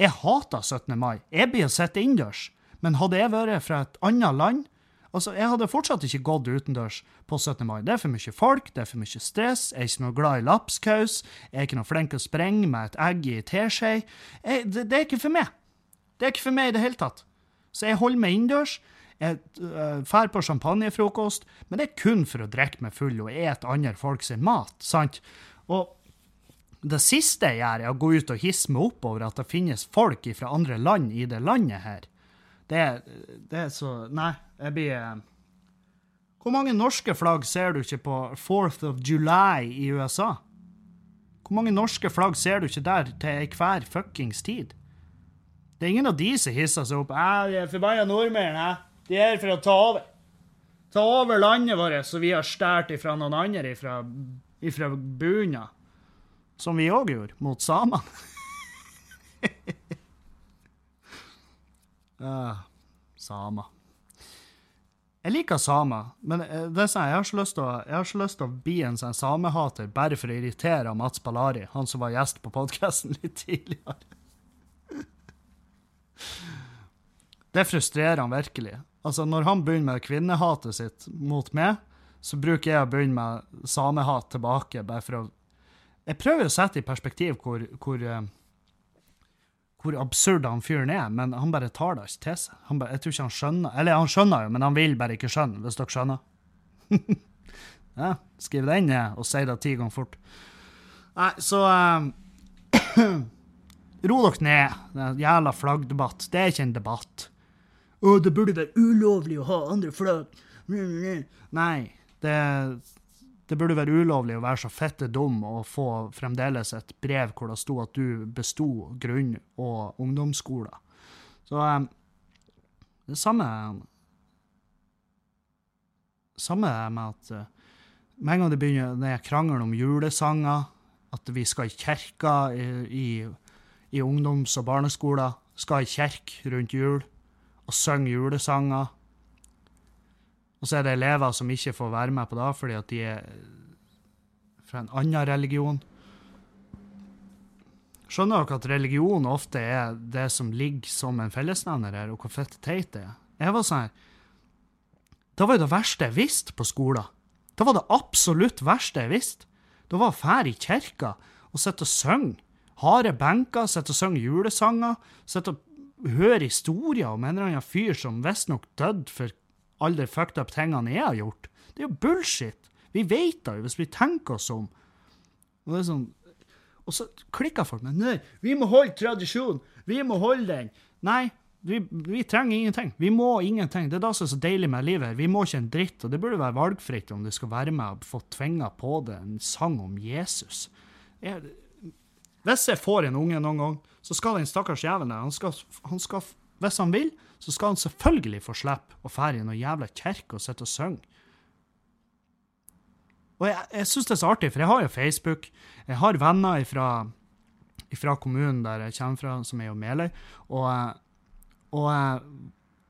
Jeg hater 17. mai. Jeg blir å sitte innendørs. Men hadde jeg vært fra et annet land, Altså, Jeg hadde fortsatt ikke gått utendørs på 17. mai. Det er for mye folk, det er for mye stress, jeg er ikke noe glad i lapskaus, jeg er ikke noe flink til å sprenge med et egg i teskje. Det, det, er ikke for meg. Det er ikke for meg i det hele tatt. Så jeg holder meg innendørs. Jeg drar på champagnefrokost, men det er kun for å drikke meg full og ete andre folk sin mat. sant? Og det siste jeg gjør, er å gå ut og hisse meg opp over at det finnes folk fra andre land i det landet her. Det, det er så Nei, jeg blir eh, Hvor mange norske flagg ser du ikke på 4th of July i USA? Hvor mange norske flagg ser du ikke der til enhver fuckings tid? Det er ingen av de som hisser seg opp. Jeg er forbanna nordmenn, jeg. De er for å ta over. Ta over landet vårt, som vi har stjålet fra noen andre ifra, ifra bunnen. Som vi òg gjorde, mot samene. uh, samer. Jeg liker samer, men eh, det er sånn, jeg har ikke lyst til å bli en sånn samehater bare for å irritere Mats Ballari, han som var gjest på podkasten litt tidligere. Det frustrerer han virkelig. Altså, når han begynner med kvinnehatet sitt mot meg, så bruker jeg å begynne med samehat tilbake, bare for å Jeg prøver å sette i perspektiv hvor, hvor, eh, hvor absurd han fyren er, men han bare tar det ikke til seg. Bare, jeg tror ikke han skjønner. Eller han skjønner jo, men han vil bare ikke skjønne, hvis dere skjønner. ja, skriv den ned og si det ti ganger fort. Nei, så um, Ro dere ned. Det er en jævla flaggdebatt. Det er ikke en debatt. Å, det burde være ulovlig å ha andre flagg. Nei, det, det burde være ulovlig å være så fette dum og få fremdeles et brev hvor det sto at du besto grunn- og ungdomsskolen. Så um, det samme Samme med at uh, med en gang det begynner den krangelen om julesanger, at vi skal i kirka i, i, i ungdoms- og barneskoler, skal i kirke rundt jul og synger julesanger. Og så er det elever som ikke får være med på det fordi at de er fra en annen religion. Skjønner dere at religion ofte er det som ligger som en fellesnevner her, og hvor fett teit det er? Jeg var sånn her Det var jo det verste jeg visste på skolen. Det var det absolutt verste jeg visste. Det var å fære i kirka og sitte og synge. Harde benker, sitte og synge julesanger. Sitte og høre historier om en eller annen fyr som visstnok døde for alle de fucked up tingene jeg har gjort. Det er jo bullshit. Vi vet det jo, hvis vi tenker oss om. Og, det er sånn, og så klikker folk med Nei, vi må holde tradisjonen! Vi må holde den! Nei, vi, vi, trenger ingenting. Vi må ingenting. Det er det som er så deilig med livet. her. Vi må ikke en dritt, og det burde være valgfritt om du skal være med og få tvinga på det en sang om Jesus. Jeg, hvis jeg får en unge noen gang, så skal den stakkars jævelen der, han skal, han skal, hvis han vil, så skal han selvfølgelig få slippe å fære i noen jævla kirke og sitte og synge. Og jeg, jeg syns det er så artig, for jeg har jo Facebook. Jeg har venner fra, ifra kommunen der jeg kommer fra, som er jo Meløy. Og, og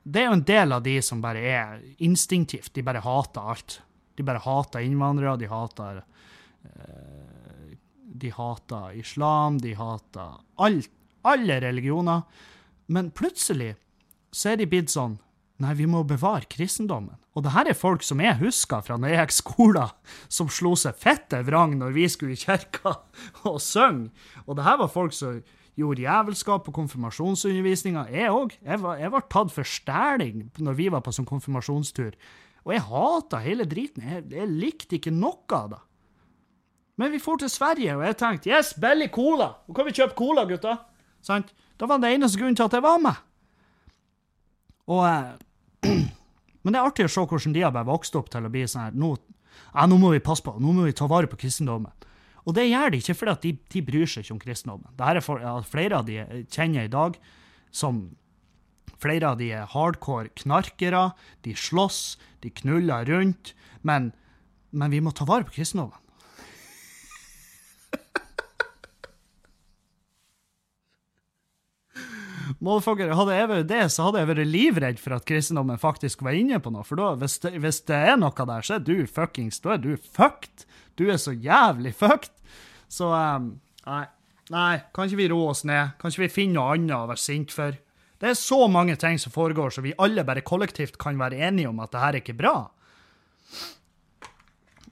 det er jo en del av de som bare er instinktivt. De bare hater alt. De bare hater innvandrere, de hater De hater islam, de hater alt, alle religioner. Men plutselig så er de blitt sånn Nei, vi må bevare kristendommen. Og det her er folk som jeg husker fra når jeg gikk skolen, som slo seg fette vrang når vi skulle i kirka og synge. Og det her var folk som gjorde jævelskap på konfirmasjonsundervisninga. Jeg òg. Jeg, var tatt for stæling når vi var på sånn konfirmasjonstur. Og jeg hata hele driten. Jeg, jeg likte ikke noe av det. Men vi for til Sverige, og jeg tenkte yes, billig cola! Nå kan vi kjøpe cola, gutta! Sant? Da var det eneste grunnen til at jeg var med. Og Men det er artig å se hvordan de har bare vokst opp til å bli sånn her nå, ja, nå må vi passe på, nå må vi ta vare på kristendommen. Og det gjør de ikke fordi at de, de bryr seg ikke om kristendommen. Det er for, ja, flere av de jeg kjenner i dag som Flere av de er hardcore knarkere, de slåss, de knuller rundt, men, men vi må ta vare på kristendommen. Motherfucker, hadde jeg vært det, så hadde jeg vært livredd for at kristendommen faktisk var inne på noe. For da, hvis det, hvis det er noe der, så er du fuckings Da er du fucked. Du er så jævlig fucked. Så um, nei. Nei, kan ikke vi roe oss ned? Kan ikke vi finne noe annet å være sint for? Det er så mange ting som foregår, så vi alle bare kollektivt kan være enige om at det her er ikke bra.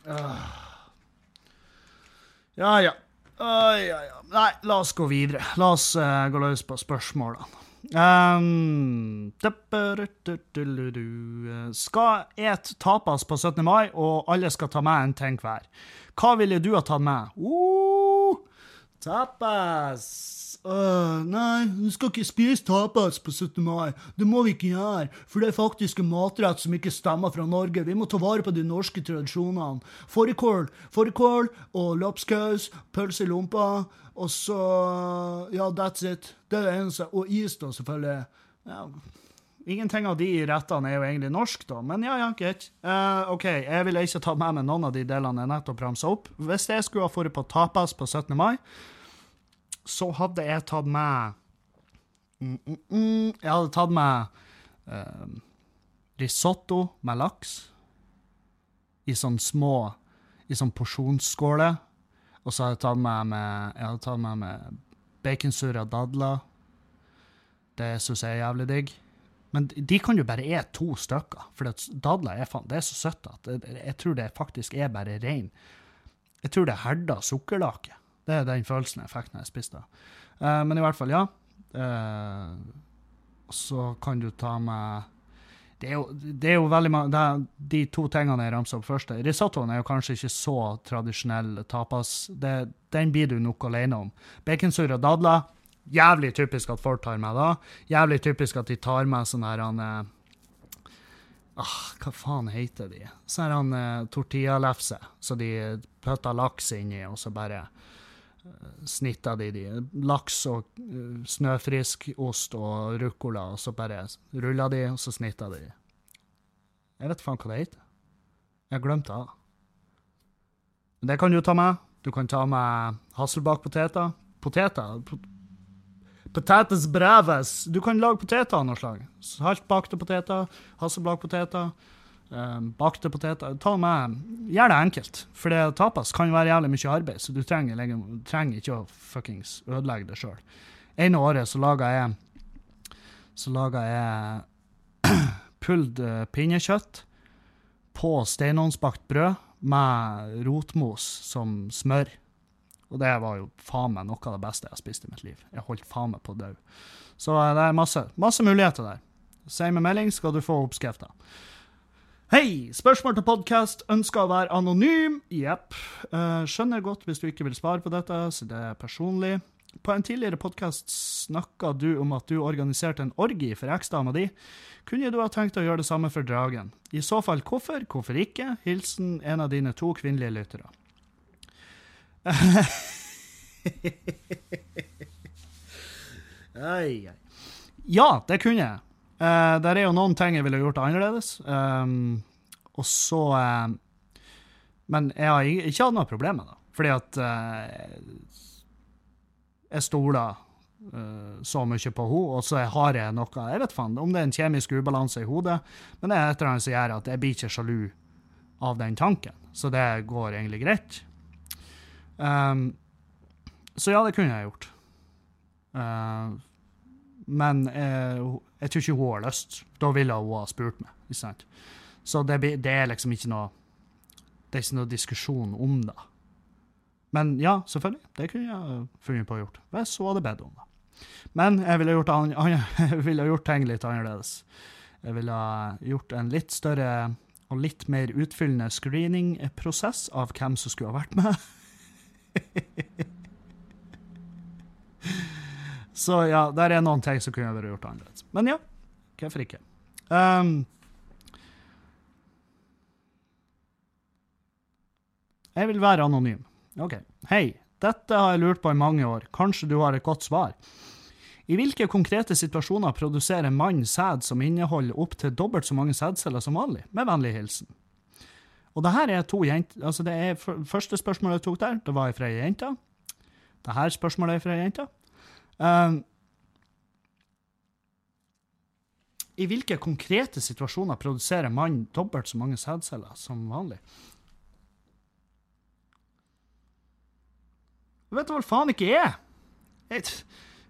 Uh. Ja, ja. Uh, oi, oi. Nei, la oss gå videre. La oss uh, gå løs på spørsmålene. Um, skal et tapas på 17. mai, og alle skal ta med en ting hver. Hva ville du ha tatt med? Uh, tapas! Uh, nei, du skal ikke spise tapas på 17. mai. Det må vi ikke gjøre, for det er faktisk en matrett som ikke stemmer fra Norge. Vi må ta vare på de norske tradisjonene. Fårikål, fårikål og lapskaus, pølse i lompa. Og så Ja, that's it. Det er det eneste. Og is, da, selvfølgelig. Ja. Ingenting av de rettene er jo egentlig norsk, da, men ja, ja, greit. Uh, OK, jeg ville ikke ta med meg noen av de delene jeg nettopp ramsa opp. Hvis jeg skulle ha dratt på tapas på 17. mai, så hadde jeg tatt med mm, mm, mm, Jeg hadde tatt med uh, risotto med laks i sånn små I sånn porsjonsskåler. Og så hadde jeg tatt med med, jeg hadde tatt med med baconsurra dadler. Det syns jeg er jævlig digg. Men de kan jo bare e to stykker, for dadler er, fan, det er så søtt at jeg, jeg tror det faktisk er bare rein Jeg tror det er herda sukkerlake. Det er den følelsen jeg fikk når jeg spiste. Uh, men i hvert fall, ja. Uh, så kan du ta med det er, jo, det er jo, veldig mange De to tingene jeg ramsa opp først Risottoen er jo kanskje ikke så tradisjonell tapas. Det, den blir du nok alene om. Baconsurr og dadler, jævlig typisk at folk tar med da. Jævlig typisk at de tar med sånn her han eh, ah, Hva faen heter de? Sånn her han tortillalefse som Så de putter laks inni, og så bare snitter de de. Laks og uh, snøfrisk ost og ruccola, og så bare ruller de, og så snitter de. Jeg vet faen hva det heter. Jeg har glemt det. Det kan du ta med. Du kan ta med hasselbakpoteter. Poteter Potetes breves. Du kan lage poteter av noe slag. Saltbakte poteter, hasselbakpoteter. Um, bakte poteter. Ta med, Gjør det enkelt, for det tapas kan være jævlig mye arbeid, så du trenger, trenger ikke å fuckings ødelegge det sjøl. Ene året så laga jeg så laga jeg pulled uh, pinnekjøtt på steinovnsbakt brød med rotmos som smør. Og det var jo faen meg noe av det beste jeg har spist i mitt liv. Jeg holdt faen meg på å dø. Så uh, det er masse, masse muligheter der. Si meg melding, skal du få oppskrifta. Hei! Spørsmål til podkast. Ønsker å være anonym? Jepp. Uh, skjønner godt hvis du ikke vil svare på dette, så det er personlig. På en tidligere podkast snakka du om at du organiserte en orgi for eksdama di. Kunne du ha tenkt å gjøre det samme for Dragen? I så fall hvorfor? Hvorfor ikke? Hilsen en av dine to kvinnelige lyttere. ja, det kunne jeg. Uh, der er jo noen ting jeg ville gjort annerledes. Um, og så uh, Men jeg har ikke hatt noe problem med det. Fordi at uh, jeg stoler så mye på henne, og så har jeg noe Jeg vet faen om det er en kjemisk ubalanse i hodet, men det er et eller annet som gjør at jeg blir ikke sjalu av den tanken. Så det går egentlig greit. Um, så ja, det kunne jeg gjort. Uh, men eh, jeg tror ikke hun har lyst. Da ville hun ha spurt meg. ikke sant? Så det, det, er liksom ikke noe Det er ikke noe diskusjon om det. Men ja, selvfølgelig. Det kunne jeg funnet på å gjort. Hvis hun hadde bedt om det. Men jeg ville gjort, an, jeg ville gjort ting litt annerledes. Jeg ville gjort en litt større og litt mer utfyllende screeningprosess av hvem som skulle ha vært med. Så ja, der er noen ting som kunne vært gjort annerledes. Men ja, hvorfor ikke? Um, jeg vil være anonym. OK. Hei, dette har jeg lurt på i mange år. Kanskje du har et godt svar? I hvilke konkrete situasjoner produserer mann sæd som inneholder opptil dobbelt så mange sædceller som vanlig? Med vennlig hilsen. Og det her er to jenter altså det Første spørsmålet jeg tok der, det var fra ei jente. her spørsmålet er fra ei jente. Um, I hvilke konkrete situasjoner produserer mannen dobbelt så mange sædceller som vanlig? Du vet hva faen ikke jeg!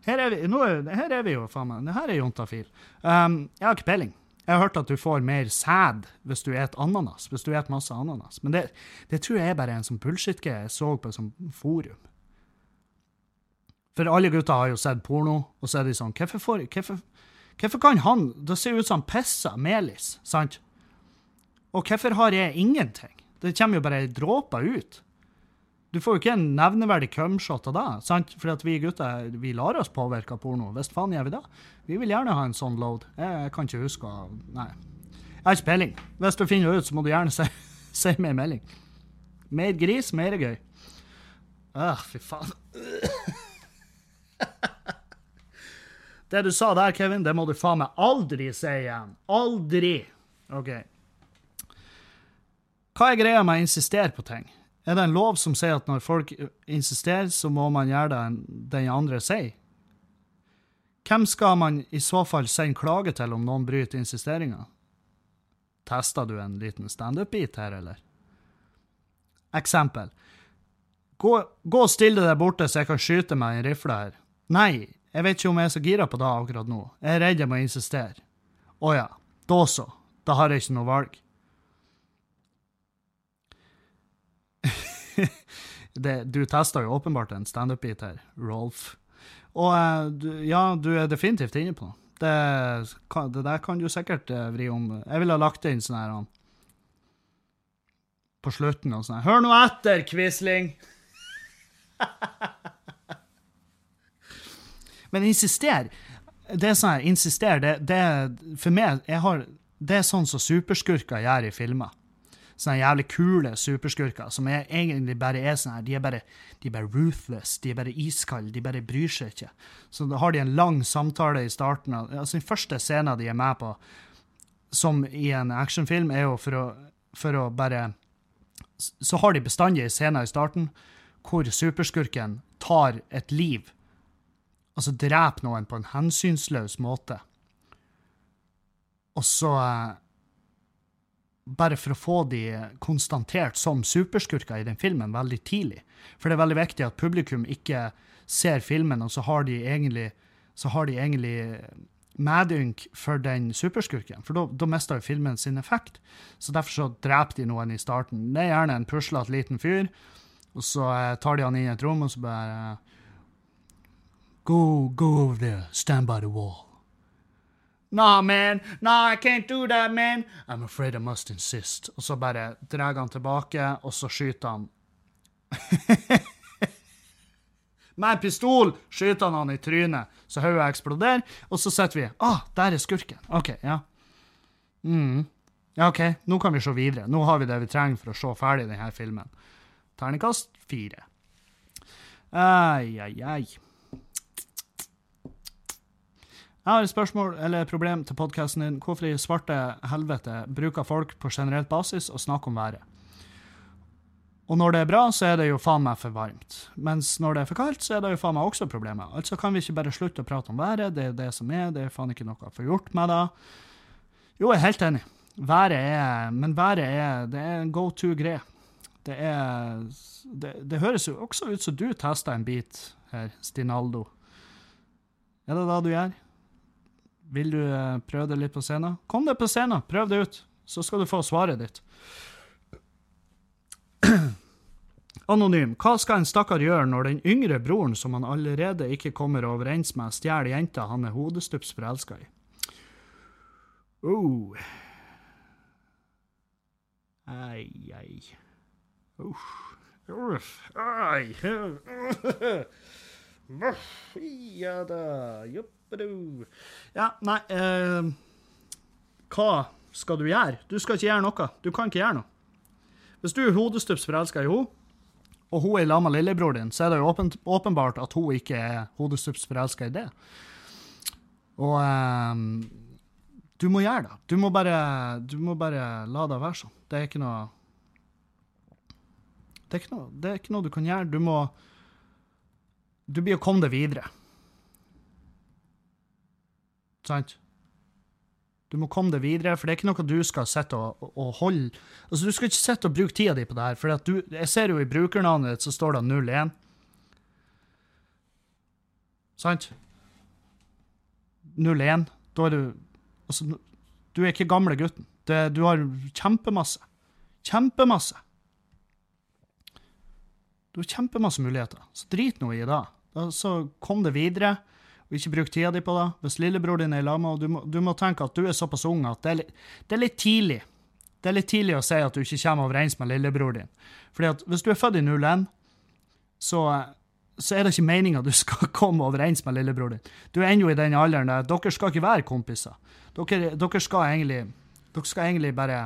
Her er vi, nå, her er vi jo, faen meg. Her er jontafil. Um, jeg har ikke peiling. Jeg har hørt at du får mer sæd hvis du spiser ananas. Hvis du et masse ananas. Men det, det tror jeg er bare en sånn bullshit-greie jeg så på et sånt forum. For alle gutter har jo sett porno, og så er de sånn Hvorfor, hvorfor, hvorfor kan han Det ser ut som han pisser melis, sant? Og hvorfor har jeg ingenting? Det kommer jo bare dråper ut. Du får jo ikke en nevneverdig cumshot av det, sant? For vi gutter vi lar oss påvirke av porno. Visst faen gjør vi det? Vi vil gjerne ha en sånn load. Jeg, kan ikke huske Nei. Jeg har ikke peiling. Hvis du finner det ut, så må du gjerne si, si meg en melding. Mer gris, mer gøy. Åh, fy faen. Det du sa der, Kevin, det må du faen meg aldri si igjen. Aldri. OK. Hva er greia med å insistere på ting? Er det en lov som sier at når folk insisterer, så må man gjøre det den andre sier? Hvem skal man i så fall sende klage til om noen bryter insisteringa? Testa du en liten standup-bit her, eller? Eksempel. Gå, gå og still deg der borte, så jeg kan skyte meg en rifle her. Nei, jeg vet ikke om jeg er så gira på det akkurat nå. Jeg er redd jeg må insistere. Å ja, da så. Da har jeg ikke noe valg. det, du testa jo åpenbart en standup-bit her, Rolf. Og eh, ja, du er definitivt inne på noe. Det, det, der kan du sikkert uh, vri om. Jeg ville ha lagt inn sånn her På slutten og sånn Hør nå etter, Quisling! Men insister. Det er sånn her, insister, det, det For meg, har Det er sånn som superskurker gjør i filmer. Sånne jævlig kule superskurker som er, egentlig bare er sånn her De er bare, de er bare ruthless, de er bare iskalde, de bare bryr seg ikke. Så da har de en lang samtale i starten Altså, den første scenen de er med på, som i en actionfilm, er jo for å, for å bare Så har de bestandig scener i starten hvor superskurken tar et liv, altså drepe noen på en hensynsløs måte, og så eh, bare for å få de konstatert som superskurker i den filmen veldig tidlig. For det er veldig viktig at publikum ikke ser filmen, og så har de egentlig, har de egentlig medynk for den superskurken. For da mister jo filmen sin effekt. Så derfor så dreper de noen i starten. Det er gjerne en puslete liten fyr, og så eh, tar de han inn i et rom, og så bare Go, go over there, stand by the wall. Nah, man. Nah, I can't do that, man. I'm afraid I must insist. Og så bare drar han tilbake, og så skyter han Med en pistol skyter han han i trynet, så hodet eksploderer, og så sitter vi Ah, der er skurken. OK, ja. Mm. Ja, OK, nå kan vi se videre. Nå har vi det vi trenger for å se ferdig denne filmen. Terningkast fire. Ai, ai, ai. Jeg har et spørsmål eller et problem til podkasten din. Hvorfor i svarte helvete bruker folk på generelt basis å snakke om været? Og når det er bra, så er det jo faen meg for varmt. Mens når det er for kaldt, så er det jo faen meg også problemet. Altså kan vi ikke bare slutte å prate om været, det er det som er, det er faen ikke noe å få gjort med det. Jo, jeg er helt enig. Været er Men været er Det er en go to-greie. Det er det, det, høres jo også ut som du tester en bit her, Stinaldo. Er det det du gjør? Vil du eh, prøve det litt på scenen? Kom deg på scenen, prøv det ut, så skal du få svaret ditt. Anonym. Hva skal en stakkar gjøre når den yngre broren som han allerede ikke kommer overens med, stjeler jenta han er hodestups forelska i? Oh. Ei, ei. Uff. Uff. Ai. Ja da. Jupp. Ja, nei eh, Hva skal du gjøre? Du skal ikke gjøre noe. Du kan ikke gjøre noe. Hvis du er hodestups forelska i henne, og hun er sammen med lillebror din, så er det jo åpen, åpenbart at hun ikke er hodestups forelska i det. Og eh, du må gjøre det. Du må, bare, du må bare la det være sånn. Det er ikke noe det er, ikke noe, det er ikke noe du kan gjøre. Du må Du blir å komme deg videre. Sant? Du må komme deg videre, for det er ikke noe du skal sitte og, og, holde Altså, Du skal ikke sitte og bruke tida di på det her, for du, jeg ser jo i brukernavnet ditt så står det 01. Sant? 01. Da er du Altså, du er ikke gamle gutten. Det, du har kjempemasse. Kjempemasse. Du har kjempemasse muligheter. Så drit nå i det. Da, Så kom det videre og ikke bruk tida di på det. Hvis lillebror din er i lag med du, du må tenke at du er såpass ung at det er, det er, litt tidlig. Det er litt tidlig å si at du ikke kommer overens med lillebror din. Fordi at hvis du er født i 01, så, så er det ikke meninga du skal komme overens med lillebror din. Du er ennå i den alderen der dere skal ikke være kompiser. Dere, dere, skal egentlig Dere skal egentlig bare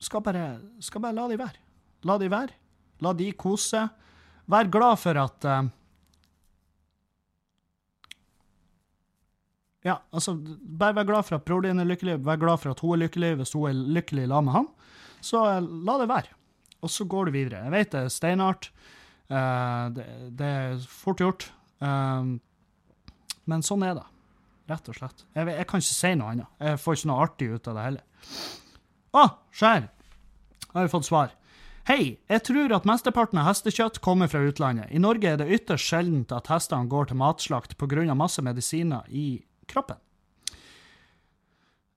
skal bare, skal bare la de være. La de være. La de kose. Vær glad for at uh, Ja, altså, bare vær glad for at broren din er lykkelig, vær glad for at hun er lykkelig hvis hun er lykkelig sammen med han. Så uh, la det være. Og så går du videre. Jeg vet det er steinart. Uh, det, det, er fort gjort. Men sånn er det. rett og slett. Jeg, jeg kan ikke si noe annet. Jeg får ikke noe artig ut av det heller. Å, se skjær! Har vi fått svar. Hei, jeg tror at mesteparten av hestekjøtt kommer fra utlandet. I Norge er det ytterst sjeldent at hestene går til matslakt pga. masse medisiner i kroppen.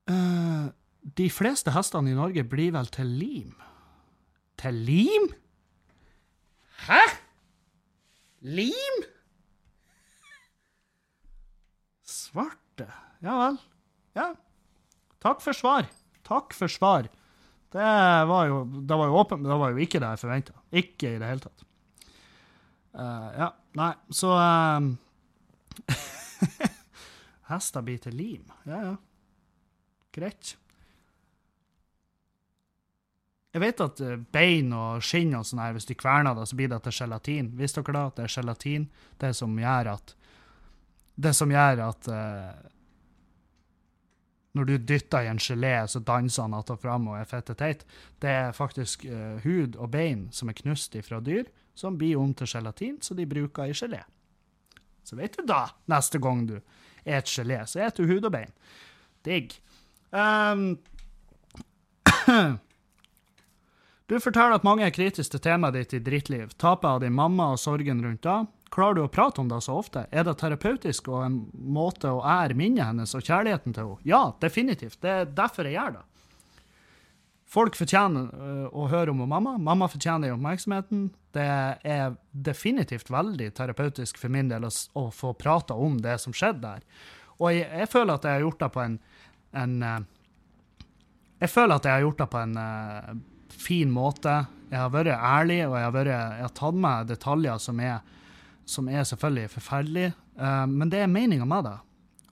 Uh, de fleste hestene i Norge blir vel til lim. Til lim? Hæ? Lim? Svarte. Ja vel. Ja. Takk for svar. Takk for svar. Det var jo, det var jo åpen, det var jo ikke det jeg forventa. Ikke i det hele tatt. Uh, ja, nei, så um, Hester til lim. Ja, ja. Greit. Jeg vet at eh, bein og skinn og sånn her, hvis de kverner det, så blir det til gelatin. Visste dere da at det er gelatin det som gjør at Det som gjør at uh, når du dytter i en gelé, så danser han att og fram og er fette teit. Det er faktisk uh, hud og bein som er knust ifra dyr, som blir om til gelatin, så de bruker i gelé. Så vet du da, neste gang du et gelé, så et du hud og bein. Digg. Um, Du forteller at mange er kritiske til temaet ditt i drittliv. Tapet av din mamma og sorgen rundt da. Klarer du å prate om det så ofte? Er det terapeutisk og en måte å ære minnet hennes og kjærligheten til henne? Ja, definitivt. Det er derfor jeg gjør det. Folk fortjener øh, å høre om mamma. Mamma fortjener oppmerksomheten. Det er definitivt veldig terapeutisk for min del å, få prate om det som skjedde der. Og jeg, jeg, føler at jeg har gjort det på en, en øh, Jeg føler at jeg har gjort det på en uh, fin måte. Jeg har vært ærlig, og jeg har, vært, jeg har tatt med detaljer som er, som er selvfølgelig forferdelig, Uh, men det er meninga med det.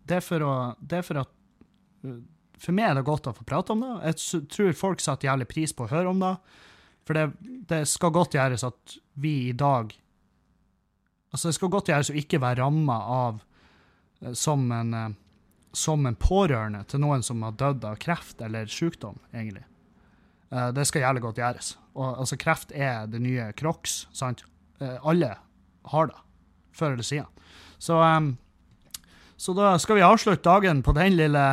Det er, for å, det er for at uh, For meg er det godt å få prate om det. Jeg tror folk setter jævlig pris på å høre om det. For det, det skal godt gjøres at vi i dag Altså, det skal godt gjøres å ikke være ramma av uh, som en som en pårørende til noen som har dødd av kreft eller sykdom, egentlig. Det skal jævlig godt gjøres. Og altså, kreft er det nye Crocs, sant? Alle har det, før eller siden. Så, um, så da skal vi avslutte dagen på den lille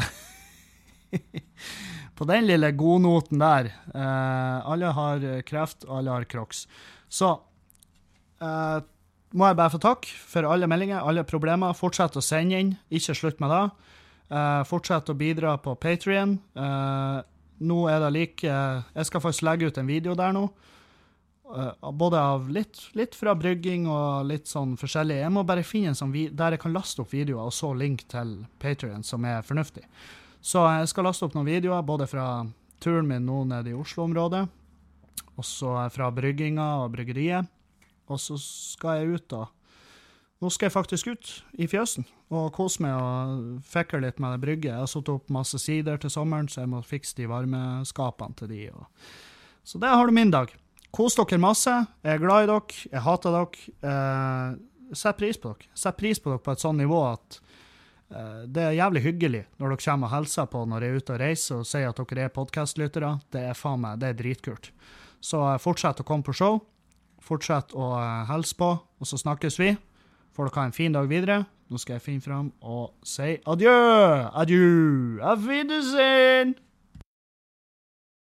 På den lille godnoten der. Uh, alle har kreft, alle har Crocs. Så må jeg bare få takk for alle meldinger, alle problemer. Fortsett å sende inn, ikke slutt med det. fortsett å bidra på Patrion. Uh, nå er det like Jeg skal faktisk legge ut en video der nå. Eh, både av litt, litt fra brygging og litt sånn forskjellig. Jeg må bare finne en sånn der jeg kan laste opp videoer, og så link til Patrion, som er fornuftig. Så jeg skal laste opp noen videoer, både fra turen min nå nede i Oslo-området, og så fra brygginga og bryggeriet. Og så skal jeg ut, da. Nå skal jeg faktisk ut i fjøsen og kose meg og fikle litt med det brygget. Jeg har satt opp masse sider til sommeren, så jeg må fikse de varmeskapene til de. Og... Så det har du min dag. Kos dere masse. Jeg er glad i dere. Jeg hater dere. Eh, sett pris på dere. Sett pris på dere på et sånt nivå at eh, det er jævlig hyggelig når dere kommer og hilser på når jeg er ute og reiser og sier at dere er podkastlyttere. Det er faen meg, det er dritkult. Så eh, fortsett å komme på show. Fortsett å eh, hilse på, og så snakkes vi. Får dere ha en fin dag videre. Nå skal jeg finne fram og si adjø. Adjø. Auf Wiedersehen.